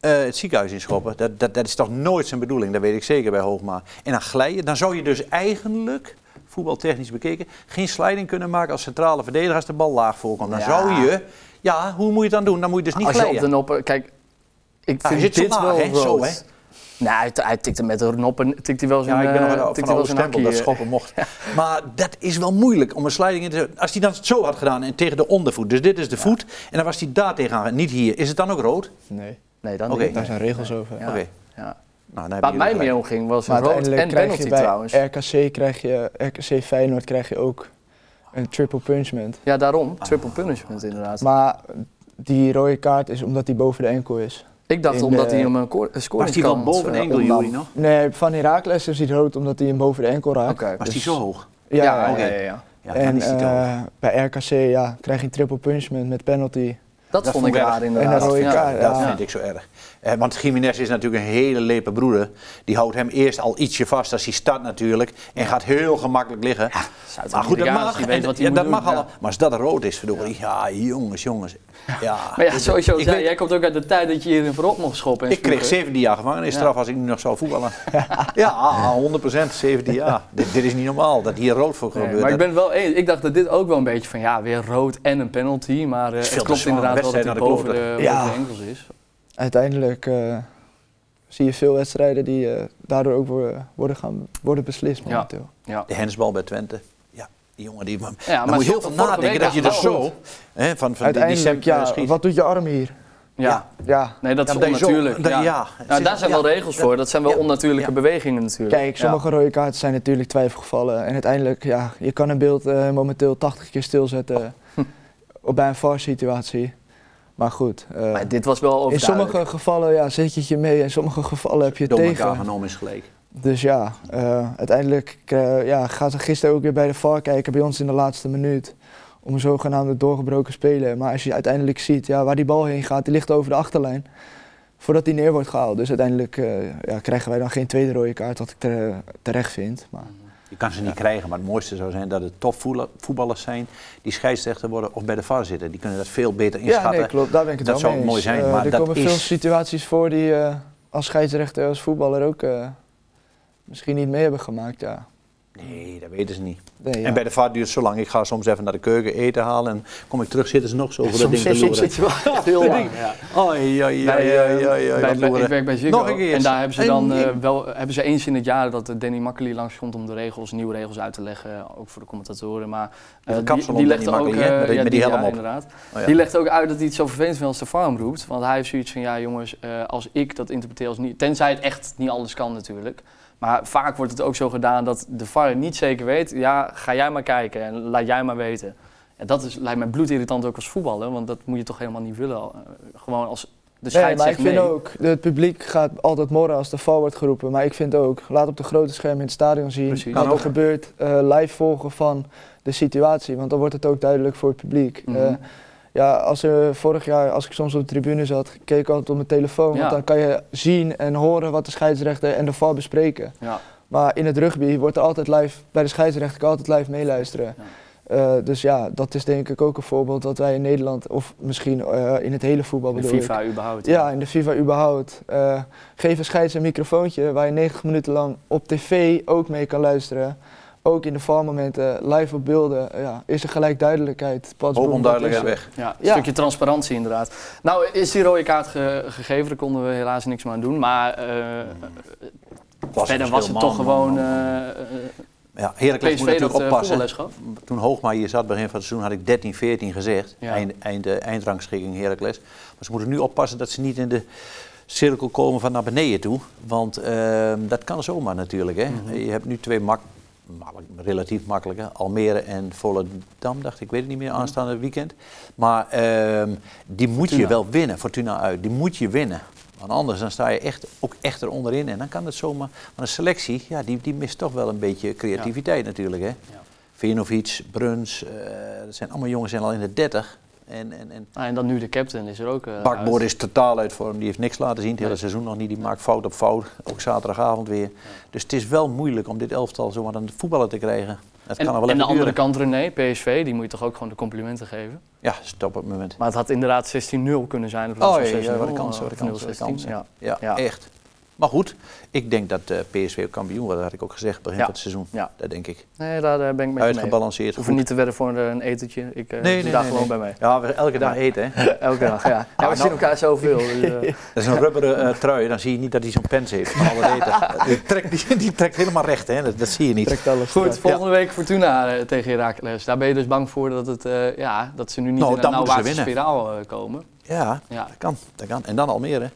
B: eh, het ziekenhuis inschoppen. Dat, dat, dat is toch nooit zijn bedoeling, dat weet ik zeker bij Hoogma. En dan glij je, dan zou je dus eigenlijk, voetbaltechnisch bekeken, geen sliding kunnen maken als centrale verdediger als de bal laag voorkomt. Dan
A: Ja.
B: zou je, ja, hoe moet je het dan doen? Dan moet je dus niet
A: Als je op de noppen... Kijk, ik vind
B: hij zit zo
A: dit
B: laag,
A: wel
B: hè? Zo, hè?
A: Nee, hij, hij tikte met de noppen, tikte hij wel zijn,
B: Ja, ik ben nog
A: eh,
B: wel
A: tikte
B: van
A: hij wel
B: oude
A: zijn
B: stempel dat
A: hakkie,
B: schoppen mocht. Maar dat is wel moeilijk om een sliding in te Als hij dan zo had gedaan en tegen de ondervoet, dus dit is de voet, en dan was hij daar tegenaan, niet hier. Is het dan ook rood?
C: Nee,
A: Nee, dan niet.
C: daar zijn regels over.
A: Ja.
B: Oké.
A: Ja.
B: Nou, dan
A: Waar
B: hebben
A: mij
B: jullie
A: mee omging was
C: Maar
A: rood en
C: krijg
A: penalty
C: je bij
A: trouwens.
C: RKC, krijg je, RKC Feyenoord krijg je ook een triple punishment.
A: Ja, daarom. Triple punishment inderdaad.
C: Maar die rode kaart is omdat hij boven de enkel is.
A: ik dacht
C: in
A: omdat
C: de-
A: hij hem een score
B: Was hij wel boven de enkel, Jury, nog?
C: Nee, van Herakles is hij rood omdat hij hem boven de enkel raakt.
A: Oké.
B: Was
C: Dus-
B: hij zo hoog?
C: Ja,
A: Ja,
C: ja,
B: oké.
A: ja, ja, ja.
B: Ja, dan
C: en
B: is hij te hoog.
C: eh, bij RKC ja, krijg je een triple punishment met penalty.
A: Dat,
B: Dat
A: vond ik
B: vond ik
A: raar inderdaad.
C: En rode
A: Ja.
B: Dat
C: ja.
B: vind ik zo erg. Eh, want Jiménez is natuurlijk een hele lepe broeder. Die houdt hem eerst al ietsje vast als hij start natuurlijk. En gaat heel gemakkelijk liggen. maar goed, dat mag.
A: weet
B: En-
A: wat hij
B: ja,
A: moet
B: dat
A: doen,
B: mag
A: ja.
B: allemaal. Maar als dat rood is, verdorie. Ja, jongens, jongens. Ja.
A: Maar ja, sowieso,
B: Ik
A: zei,
B: weet-
A: jij komt ook uit de tijd dat je hier in verrop mocht schoppen. En
B: Ik kreeg
A: spugen.
B: 17 jaar gevangenisstraf
A: Ja.
B: als ik nu nog zou voetballen. Ja, 100% 17 jaar. dit, dit is niet normaal dat hier rood voor
A: Nee,
B: gebeurt.
A: maar ik
B: Dat-
A: ben wel eens. Ik dacht dat dit ook wel een beetje van ja, weer rood en een penalty. Maar eh, het
B: te
A: klopt inderdaad dat
B: Wedstrijd naar
A: de,
B: de
C: kloten.
A: boven de
C: Ja.
A: enkels is.
C: Uiteindelijk eh, zie je veel wedstrijden die eh, daardoor ook worden, gaan, worden beslist momenteel.
A: Ja.
B: De hensbal bij Twente. Ja, die jongen die... Maar,
A: Ja, maar
B: moet je heel veel nadenken dat je
A: was
B: er zo... Hè, van, van die, die
C: Uiteindelijk, ja,
B: schiet.
C: wat doet je arm hier?
A: Ja.
C: Ja,
A: nee, dat
B: Ja,
A: is
B: zo-
A: onnatuurlijk. ja.
B: ja.
A: Nou, daar zijn
B: Ja.
A: wel regels voor. Dat zijn wel
B: Ja.
A: onnatuurlijke
B: Ja.
A: bewegingen natuurlijk.
C: kijk, sommige rode kaarten zijn natuurlijk twijfelgevallen. En uiteindelijk, ja, je kan een beeld eh, momenteel 80 keer stilzetten op bij een VAR-situatie. Maar goed, eh.
A: Maar dit was wel
C: in sommige gevallen ja, zet je het je mee, in sommige gevallen heb je het
B: Door elkaar
C: tegen.
B: genomen is gelijk.
C: Dus ja, eh, uiteindelijk eh, ja, gaat ze gisteren ook weer bij de VAR kijken, bij ons in de laatste minuut. Om een zogenaamde doorgebroken spelen. Maar als je uiteindelijk ziet ja, waar die bal heen gaat, die ligt over de achterlijn. Voordat die neer wordt gehaald. Dus uiteindelijk eh, ja, krijgen wij dan geen tweede rode kaart, wat ik tere- terecht vind. Maar,
B: Je kan ze niet krijgen, maar het mooiste zou zijn dat het topvoetballers zijn die scheidsrechter worden of bij de VAR zitten. Die kunnen dat veel beter
C: ja,
B: inschatten.
C: nee, klopt. Daar ben ik het
B: Dat
C: wel
B: zou
C: mee
B: mooi zijn,
C: Eh,
B: maar
C: er
B: dat
C: komen veel situaties voor die eh, als scheidsrechter, als voetballer ook eh, misschien niet mee hebben gemaakt. Ja.
B: Nee, dat weten ze niet.
C: Nee, ja.
B: En bij de VAR duurt het zo lang. Ik ga soms even naar de keuken eten halen en kom ik terug, zitten ze nog zo voor dat ding
A: Soms,
B: te
A: soms
B: loeren.
A: zit je wel heel lang. Ja.
B: Oei,
A: bij-
B: wat
A: bij-
B: loeren.
A: ik werk bij Ziggo
B: Nog een keer.
A: en daar hebben ze dan eh, wel hebben ze eens in het jaar dat Danny Makkely langskomt om de regels, nieuwe regels uit te leggen, ook voor de commentatoren. Maar eh, die, legt ook eh,
B: Met die-
A: ja,
B: met die
A: die-
B: helm
A: ja,
B: op.
A: inderdaad.
B: Oh, ja.
A: Die legt ook uit dat hij het zo vervelend vindt als de farm roept, want hij heeft zoiets van ja jongens, als ik dat interpreteer als niet, tenzij het echt niet alles kan natuurlijk. Maar vaak wordt het ook zo gedaan dat de VAR niet zeker weet. Ja, ga jij maar kijken en laat jij maar weten. En dat is, lijkt mij bloedirritant ook als voetballer, want dat moet je toch helemaal niet willen. Eh, gewoon als de
C: Nee,
A: scheids
C: maar ik vind
A: nee.
C: ook, het publiek gaat altijd morren als de val wordt geroepen. Maar ik vind ook, laat op de grote scherm in het stadion zien
A: Precies.
C: wat er gebeurt. eh, live volgen van de situatie, want dan wordt het ook duidelijk voor het publiek. Eh, ja, als er vorig jaar, als ik soms op de tribune zat, keek ik altijd op mijn telefoon.
A: Ja.
C: Want dan kan je zien en horen wat de scheidsrechter en de val bespreken.
A: Ja.
C: Maar in het rugby wordt er altijd live, bij de scheidsrechter kan altijd live meeluisteren. Eh, dus ja, dat is denk ik ook een voorbeeld dat wij in Nederland, of misschien eh, in het hele voetbal
A: De
C: bedoel ik,
A: FIFA überhaupt.
C: ja, in de FIFA überhaupt. Eh geef een scheids een microfoontje waar je 90 minuten lang op tv ook mee kan luisteren. Ook in de valmomenten, live op beelden, eh, ja, is er gelijk duidelijkheid. Pas
B: Hoop
C: boem,
B: onduidelijkheid weg.
A: Ja, een
C: Ja.
A: stukje transparantie inderdaad. Nou is die rode kaart ge- gegeven, daar konden we helaas niks meer aan doen. Maar eh,
B: Was
A: verder was het
B: verschil,
A: toch
B: man,
A: gewoon
B: man, man.
A: eh, eh,
B: Ja, Heracles moet
A: PSV
B: natuurlijk
A: eh,
B: oppassen. Toen Hoogma hier zat, begin van het seizoen, had ik 13, 14 gezegd.
A: Ja.
B: Eind, eind, eh, eindrangschikking Heracles. Maar ze moeten nu oppassen dat ze niet in de cirkel komen van naar beneden toe. Want ehm, dat kan zomaar natuurlijk. Hè.
A: Mhm.
B: Je hebt nu twee mak makkelijk- relatief makkelijke. Almere en Volendam, dacht ik. Weet het niet meer, aanstaande weekend. Maar ehm, die moet je wel winnen. Fortuna uit. Die moet je winnen. Want anders dan sta je echt, ook echt eronderin. En dan kan het zomaar... Maar een selectie, ja, die, die mist toch wel een beetje creativiteit natuurlijk. Hè.
A: Ja.
B: Vinovic, Bruns, eh, dat zijn allemaal jongens zijn al in de 30. En, en, en
A: Nou, en dan nu de captain is er ook eh,
B: Bakboord
A: uit.
B: is totaal uit vorm. Die heeft niks laten zien het hele
A: Nee.
B: seizoen nog niet. Die maakt fout op fout. Ook zaterdagavond weer. Dus het is wel moeilijk om dit elftal zomaar aan het voetballen te krijgen. Het
A: En,
B: kan wel
A: en de andere
B: duren.
A: kant René, PSV, die moet je toch ook gewoon de complimenten geven.
B: Ja, stop op het moment.
A: Maar het had inderdaad 16-0 kunnen zijn.
B: Oh
A: van
B: ja, ja,
A: 6-0,
B: wat een kans, wat een
A: of
B: kans, wat een
A: 0-16.
B: kans.
A: Ja.
B: Ja,
A: Ja.
B: echt. Maar goed, ik denk dat eh, PSV ook kampioen wordt. Dat had ik ook gezegd begin
A: Ja.
B: van het seizoen.
A: Ja.
B: Dat denk ik.
A: Nee, daar ben ik mee.
B: Uitgebalanceerd.
A: Hoef niet te wedden voor een etentje. Ik eh
B: Nee,
A: doe
B: nee,
A: gewoon
B: nee.
A: bij mee.
B: Ja, we elke dag eten. Hè.
A: Elke dag, ja. ja we
B: nou-
A: zien elkaar zoveel. Dus, eh,
B: Dat is een rubberen trui. Dan zie je niet dat hij zo'n pens heeft. al het eten. Die, trekt, die, die trekt helemaal recht. Hè. Dat, dat zie je niet.
C: Trekt alles
A: Goed, volgende week Fortuna tegen Heracles. Daar ben je dus bang voor dat, het, ja, dat ze nu niet
B: Nou,
A: in een nauwwaartse spiraal komen.
B: Ja,
A: Ja.
B: Dat kan, dat kan. En dan Almere.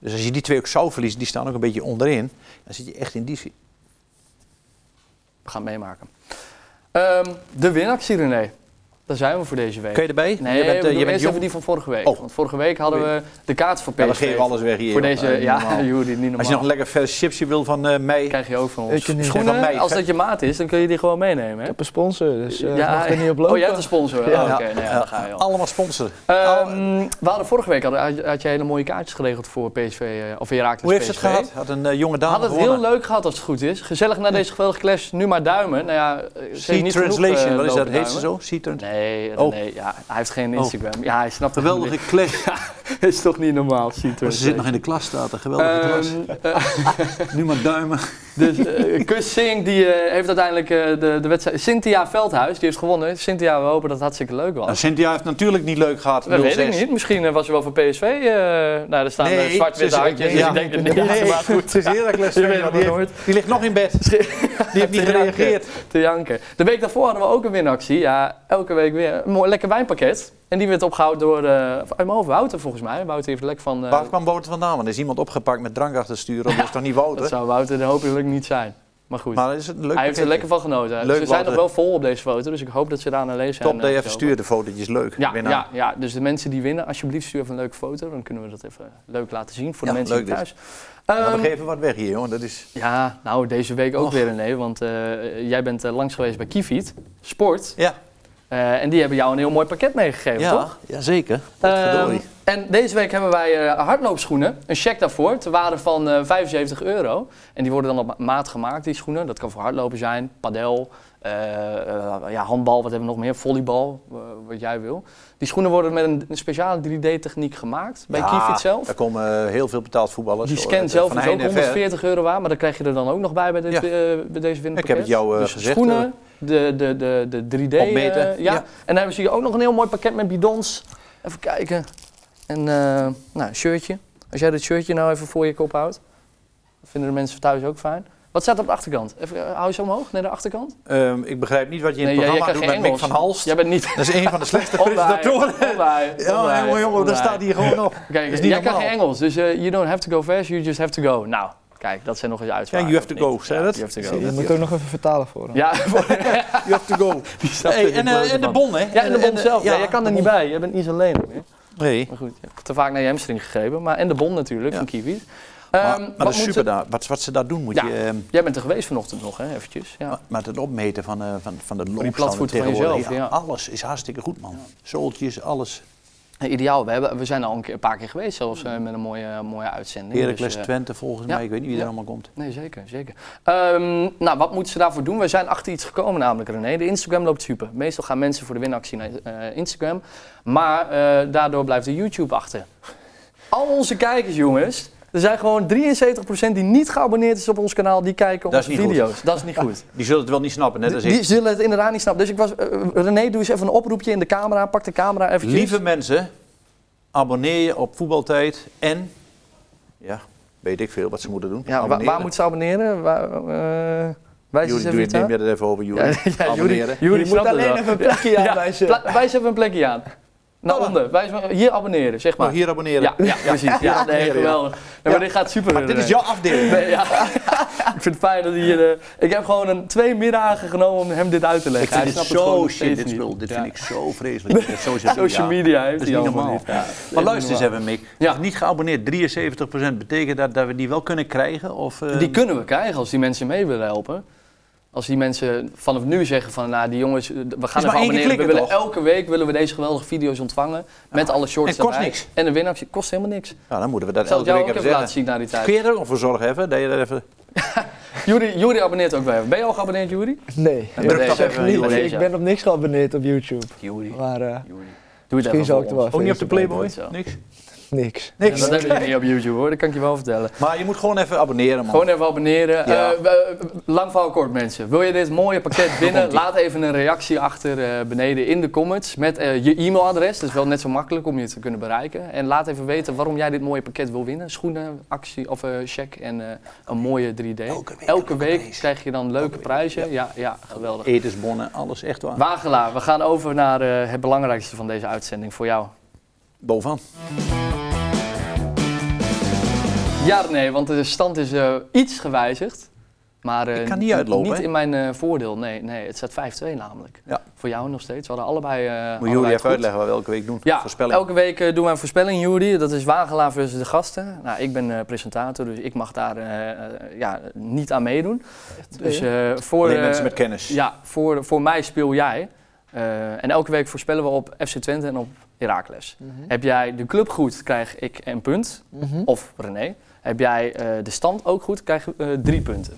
B: Dus als je die twee ook zou verliezen, die staan ook een beetje onderin. Dan zit je echt in die...
A: We gaan meemaken. Ehm, de winactie, René. Daar zijn we voor deze week.
B: Kun je erbij?
A: Nee,
B: je bent,
A: we doen
B: je bent
A: even die van vorige week.
B: Oh.
A: Want vorige week hadden we de kaart voor PSV.
B: Ja, geven alles weg hier.
A: Voor
B: joh.
A: deze,
B: niet
A: ja. Joeri, niet normaal.
B: Als je nog een lekker vers chipsje wil van eh mij.
A: krijg je ook van ons.
C: Ik.
A: Schoenen,
B: Van mij.
A: als dat je maat is, dan kun je die gewoon meenemen.
C: Ik
A: Hè?
C: heb een sponsor, dus eh
A: Ja,
C: mag er niet op lopen.
A: Oh, jij hebt een sponsor?
C: Ja.
A: Oh, Oké,
B: Ja,
A: nee, ja,
B: ja,
A: dan ga je al.
B: allemaal sponsoren.
A: Ehm, we hadden vorige week had, had, hele mooie kaartjes geregeld voor PSV, of Heracles
B: Hoe heeft ze het
A: PSV.
B: gehad? Had een jonge dame
A: Had het heel leuk gehad als het goed is. Gezellig na deze geweldige clash. Nu maar duimen. Nou ja,
B: Sea Translation, wat is dat? Heet ze zo? Sea Trans-
A: Nee,
B: Oh.
A: nee ja, hij heeft geen
B: Oh.
A: Instagram. Ja, hij snapt
B: Geweldige
A: niet.
B: clash.
A: is toch niet normaal,
B: Maar ze zit nog in de klas, staat er. Geweldige klas.
A: Ehm, eh,
B: Nu maar duimen.
A: dus uh, Kus Singh die heeft uiteindelijk de, de wedstrijd. Cynthia Veldhuis die heeft gewonnen. Cynthia, we hopen dat het hartstikke leuk was.
B: Nou, Cynthia heeft natuurlijk niet leuk gehad.
A: dat weet ik
B: 0-6.
A: niet. Misschien was ze wel voor PSV. nou, er staan
B: Nee,
A: zwart-witte
B: ze-
A: handjes.
B: ja.
A: dus ik denk het niet.
B: Nee,
A: Maar goed,
B: het is Heracles. Die, die ligt nog in bed. Die heeft niet gereageerd.
A: te janken. De week daarvoor hadden we ook een winactie. Ja, elke week weer. Een mooi lekker wijnpakket. En die werd opgehouden door, uit mijn hoofd, Wouter volgens mij. Wouter heeft lek van... eh,
B: Waar kwam Wouter vandaan? Want er is iemand opgepakt met drank achter stuur. Dat is toch niet Wouter?
A: dat zou Wouter er hopelijk niet zijn. Maar goed,
B: Maar is het leuk
A: hij heeft er lekker van genoten.
B: Leuk,
A: ze zijn nog wel vol op deze foto, dus ik hoop dat ze daar naar lezen zijn.
B: Top dat je
A: eh,
B: even
A: gekomen.
B: stuurt, de fotootjes. Leuk.
A: Ja,
B: Winnaar.
A: ja, ja, dus de mensen die winnen, alsjeblieft stuur even een leuke foto. Dan kunnen we dat even leuk laten zien voor de
B: Ja,
A: mensen
B: leuk
A: die thuis.
B: Nou,
A: Ehm,
B: we geven wat weg hier, jongen. Dat is...
A: ja, nou deze week ook
B: Och.
A: weer nee, want jij bent langs geweest bij Kiviet, Sport.
B: Ja.
A: Eh, en die hebben jou een heel mooi pakket meegegeven, toch?
B: Ja, zeker.
A: Ehm, en deze week hebben wij eh, hardloopschoenen, een check daarvoor, ter waarde van eh 75 euro. En die worden dan op maat gemaakt, die schoenen. Dat kan voor hardlopen zijn, padel, eh, eh, ja, handbal, wat hebben we nog meer, volleybal, eh, wat jij wil. Die schoenen worden met een, een speciale 3D-techniek gemaakt bij
B: Ja,
A: Kiefiet zelf.
B: Daar komen eh, heel veel betaald voetballers.
A: Die scan
B: eh,
A: zelf is ook
B: heinde en ver.
A: 140 euro waard, maar dan krijg je er dan ook nog bij bij, dit,
B: Ja.
A: eh, bij deze winterpakket.
B: Ik heb het jou, eh,
A: dus
B: gezegd,
A: schoenen, de, de, de, de 3D. eh,
B: Opmeten,
A: ja.
B: ja.
A: En dan hebben ze hier ook nog een heel mooi pakket met bidons. Even kijken. En eh, nou, een shirtje. Als jij dit shirtje nou even voor je kop houdt, dat vinden de mensen thuis ook fijn. Wat staat op de achterkant? Even, eh, hou je zo omhoog, naar de achterkant?
B: Ehm, ik begrijp niet wat je in het
A: jij- jij
B: programma
A: kan
B: doet met
A: geen
B: Mick van
A: Engels.
B: Halst.
A: Jij bent niet...
B: Dat is een van de slechtste presentatoren. Ja, jongen, jongen, dat
A: omdraaien.
B: staat hier gewoon op.
A: Kijk,
B: is niet
A: jij kan
B: normaal.
A: geen Engels, dus eh, you don't have to go fast, you just have to go. Nou, kijk, dat zijn nog eens
B: Ja,
A: uitspraken.
B: you have to go,
A: Ja,
B: dat?
A: You have to
C: Zie je,
A: go.
C: Je moet ook nog even vertalen voor hem.
A: Ja,
B: You have to go. Hey, en, eh, en de bon, hè?
A: Ja, en de bom zelf. Ja,
B: ja,
A: jij kan er niet
B: bon.
A: bij. Jij bent niet zo alleen.
B: Nee.
A: Maar goed, je hebt te vaak naar je hamstring gegrepen. Maar, en de bon natuurlijk,
B: Ja.
A: van Kiwi.
B: Maar,
A: Ehm,
B: maar
A: wat
B: dat is
A: moet
B: super daar. Wat, wat ze daar doen, moet
A: Ja.
B: je... ehm,
A: Jij bent er geweest vanochtend nog, hè, eventjes. Ja.
B: maar- Maar het opmeten van, eh, van, van de loopstanden
A: platvoeten van
B: tegenwoordig,
A: ja.
B: Alles is hartstikke goed, man. Zooltjes, alles.
A: Ideaal, we, hebben, we zijn al een, keer, een paar keer geweest zelfs eh, met een mooie, mooie uitzending.
B: Heracles,
A: Dus,
B: Twente volgens mij. Ik weet niet wie er allemaal komt.
A: Nee, zeker, zeker. Ehm, nou, wat moeten ze daarvoor doen? We zijn achter iets gekomen namelijk, René. De Instagram loopt super. Meestal gaan mensen voor de winactie naar Instagram. Maar daardoor blijft de YouTube achter. Al onze kijkers, jongens. Er zijn gewoon 73% die niet geabonneerd is op ons kanaal. Die kijken onze
B: goed.
A: video's. Dat is niet goed.
B: Die zullen het wel niet snappen, net als
A: Die
B: ik.
A: zullen het inderdaad niet snappen. Dus ik was... eh, René, doe eens even een oproepje in de camera. Pak de camera eventjes.
B: Lieve mensen, abonneer je op voetbaltijd en... Ja, weet ik veel wat ze moeten doen.
A: Ja, waar, waar moeten ze abonneren? Waar, eh wijs
B: Jullie,
A: even
B: doe je
A: iets aan.
B: neem je er even over, Jullie.
A: Ja, ja, Juri,
B: Abonneren.
A: Juri
C: Je moet
A: het
C: alleen
A: wel.
C: even een plekje aanwijzen.
A: pla- wijs even een plekje aan. Naar
C: Oh.
A: onder. Maar, hier abonneren, zeg maar.
B: Oh, hier abonneren.
A: Ja, ja, precies. Ja, nee, geweldig. Nee, maar dit gaat super.
B: Maar dit is jouw afdeling.
A: Nee, ja. ik vind het fijn dat hij hier... eh, ik heb gewoon een twee middagen genomen om hem dit uit te
B: Ik
A: leggen.
B: vind
A: Hij
B: dit zo shit, dit spul. Vind ik zo vreselijk. Social media.
A: Social media heeft
B: Dat is niet normaal. Maar luister eens even, Mick.
A: Ja.
B: Niet geabonneerd, 73% betekent dat dat we die wel kunnen krijgen? Of, eh,
A: Die kunnen we krijgen als die mensen mee willen helpen. Als die mensen vanaf nu zeggen van, nou die jongens, eh, we gaan even abonneren. We willen
B: toch?
A: elke week willen we deze geweldige video's ontvangen. Met alle shorts
B: en kost
A: erbij.
B: niks.
A: En de winactie kost helemaal niks.
B: Nou, dan moeten we dat
A: zal
B: elke week
A: ook
B: even zeggen.
A: laten zien na die
B: Kun
A: tijd.
B: je er ook nog voor zorgen even? Dat je er even...
A: Juri, Juri abonneert ook wel even. Ben je al geabonneerd, Juri?
C: Nee, ik
A: druk
C: ben
A: dat
C: echt
A: even
C: niet.
A: in deze.
C: Ik ben op niks geabonneerd op YouTube.
A: Juri.
C: Maar eh,
A: Doe het
C: misschien
A: even
C: zou ik
A: voor
C: er wel
A: ons.
B: Ook niet op de Playboy? Niks?
C: niks.
A: Ja,
B: Niks.
A: dat hebben jullie niet op YouTube hoor, dat kan ik je wel vertellen.
B: Maar je moet gewoon even abonneren, man.
A: Gewoon even abonneren.
B: Ja.
A: Eh, lang verhaal kort mensen. Wil je dit mooie pakket winnen? Laat even een reactie achter eh, beneden in de comments met eh, je e-mailadres. Dat is wel net zo makkelijk om je te kunnen bereiken. En laat even weten waarom jij dit mooie pakket wil winnen. Schoenen, actie of eh check en eh, een mooie 3D.
B: Elke week
A: Elke week krijg je dan leuke
B: week,
A: prijzen. Ja, ja, geweldig.
B: Etensbonnen, alles echt waar.
A: Wagelaar, we gaan over naar eh, het belangrijkste van deze uitzending voor jou.
B: Bovenaan.
A: Ja, nee, want de stand is eh, iets gewijzigd. Maar eh,
B: Ik kan niet uitlopen,
A: Niet
B: hè?
A: in mijn eh, voordeel, nee, nee. Het staat 5-2 namelijk.
B: Ja.
A: Voor jou nog steeds. We hadden allebei. eh
B: Moet
A: allebei
B: jullie even
A: goed.
B: uitleggen wat we elke week doen?
A: Ja,
B: Voorspelling.
A: elke week doen wij een voorspelling, Jury. Dat is Wagelaar versus de gasten. Nou, ik ben eh, presentator, dus ik mag daar ja, niet aan meedoen. Dus eh, voor,
B: Alleen
A: eh,
B: mensen met kennis.
A: ja, voor, voor mij speel jij. Eh, en elke week voorspellen we op FC Twente en op Heracles.
C: Mhm.
A: Heb jij de club goed, krijg ik een punt.
C: Mhm.
A: Of René. Heb jij eh, de stand ook goed, krijg je eh, drie punten.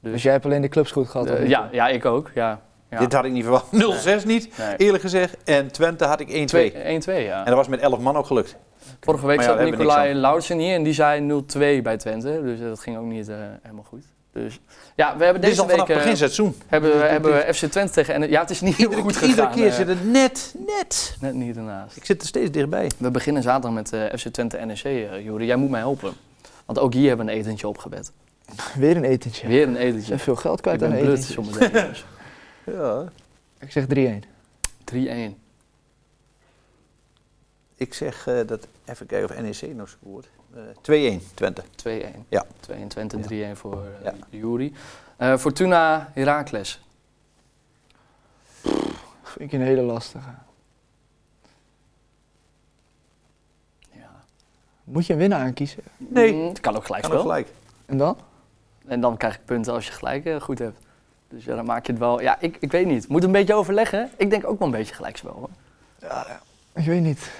C: Dus jij hebt alleen de clubs goed gehad?
A: Eh, ja, ja, ik ook. Ja. Ja.
B: Dit had ik niet verwacht. 0-6 niet,
A: Nee.
B: eerlijk gezegd. En Twente had ik 1-2.
A: Twee- 1-2, ja.
B: En dat was met 11 man ook gelukt.
A: Vorige week
B: ja,
A: zat Nicolai Lauritsen hier en die zei 0-2 bij Twente. Dus dat ging ook niet eh, helemaal goed. Dus ja, we hebben
B: Dit is
A: deze
B: al
A: week
B: begin
A: eh,
B: seizoen.
A: hebben, we- hebben we FC Twente tegen... En, ja, het is niet heel
B: Iedere,
A: goed gegaan.
B: iedere keer
A: eh,
B: zit het net, net.
A: Net niet ernaast.
B: Ik zit er steeds dichtbij.
A: We beginnen zaterdag met eh, FC Twente NEC, uh, Juri. Jij moet mij helpen. Want ook hier hebben we een etentje opgebed.
C: Weer een etentje.
A: Weer een
C: Je
A: etentje.
C: hebt veel geld kwijt aan een
A: zometeen.
B: Ja.
C: Ik zeg 3-1.
A: 3-1.
B: Ik zeg eh, dat, even kijken of NEC nog scoort. Eh 2-1 Twente.
A: 2-1.
B: Ja.
A: 2-1 Twente, 3-1 voor uh,
B: Ja.
A: Jury. Eh, Fortuna Heracles.
C: Vind ik een hele lastige.
A: Ja.
C: Moet je een winnaar aankiezen?
B: Nee.
A: Mm, het kan ook gelijk
B: Kan ook gelijk.
C: En dan?
A: En dan krijg ik punten als je gelijk eh, goed hebt. Dus ja, dan maak je het wel. Ja, ik, ik weet niet. Moet een beetje overleggen. Ik denk ook wel een beetje gelijkspel. Hoor.
C: Ja, ja. Ik weet niet.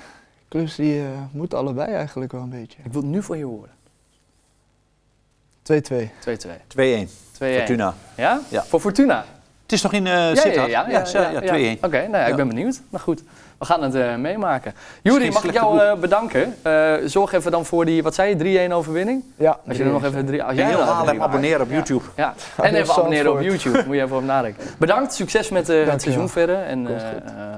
C: Clubs die eh, moeten allebei eigenlijk wel een beetje.
A: Ik wil het nu van je horen.
C: 2-2.
A: 2-2.
B: 2-1
A: 2-1.
B: Fortuna.
A: Ja?
B: Ja.
A: Voor Fortuna?
B: Het is toch in uh,
A: Ja, ja,
B: Sittard?
A: ja, ja, ja,
B: ja,
A: ja.
B: 2-1.
A: Oké, nou ja, ik ben benieuwd. Nou goed, we gaan het eh, meemaken. Jury,
B: geen
A: mag ik jou eh, bedanken? Eh, zorg even dan voor die, wat zei je, 3-1 overwinning?
C: Ja,
A: Als je er nog even drie... Als
B: En
A: jij
B: heel Haarlem abonneren op. YouTube.
A: Ja, en even abonneren op. YouTube. Moet je even over nadenken. Bedankt, succes met het seizoen verder. En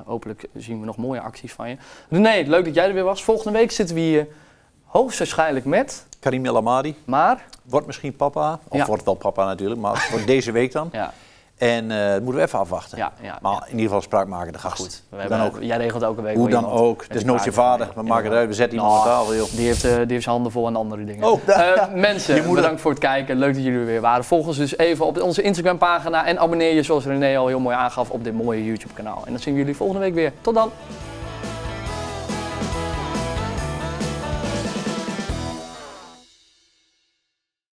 A: hopelijk zien we nog mooie acties van je. René, leuk dat jij er weer was. Volgende week zitten we hier hoogstwaarschijnlijk met,
B: Karim El Amadi
A: maar...
B: wordt misschien papa. Of
A: Ja.
B: wordt wel papa natuurlijk, maar voor deze week dan.
A: Ja,
B: En eh, dat moeten we even afwachten.
A: ja, ja.
B: Maar
A: ja.
B: in ieder geval spraak maken de
A: Maar
B: gast.
A: goed, we hebben,
B: dan ook.
A: jij regelt elke week
B: Hoe dan ook. Het is
A: een
B: nooit je vader. We maken het uit. We zetten iemand
A: Nou,
B: aan tafel, joh.
A: Die heeft, eh, die heeft zijn handen vol aan andere dingen.
B: Oh.
A: Eh, mensen, bedankt voor het kijken. Leuk dat jullie er weer waren. Volg ons dus even op onze Instagram pagina. En abonneer je, zoals René al heel mooi aangaf, op dit mooie YouTube kanaal. En dan zien we jullie volgende week weer. Tot dan!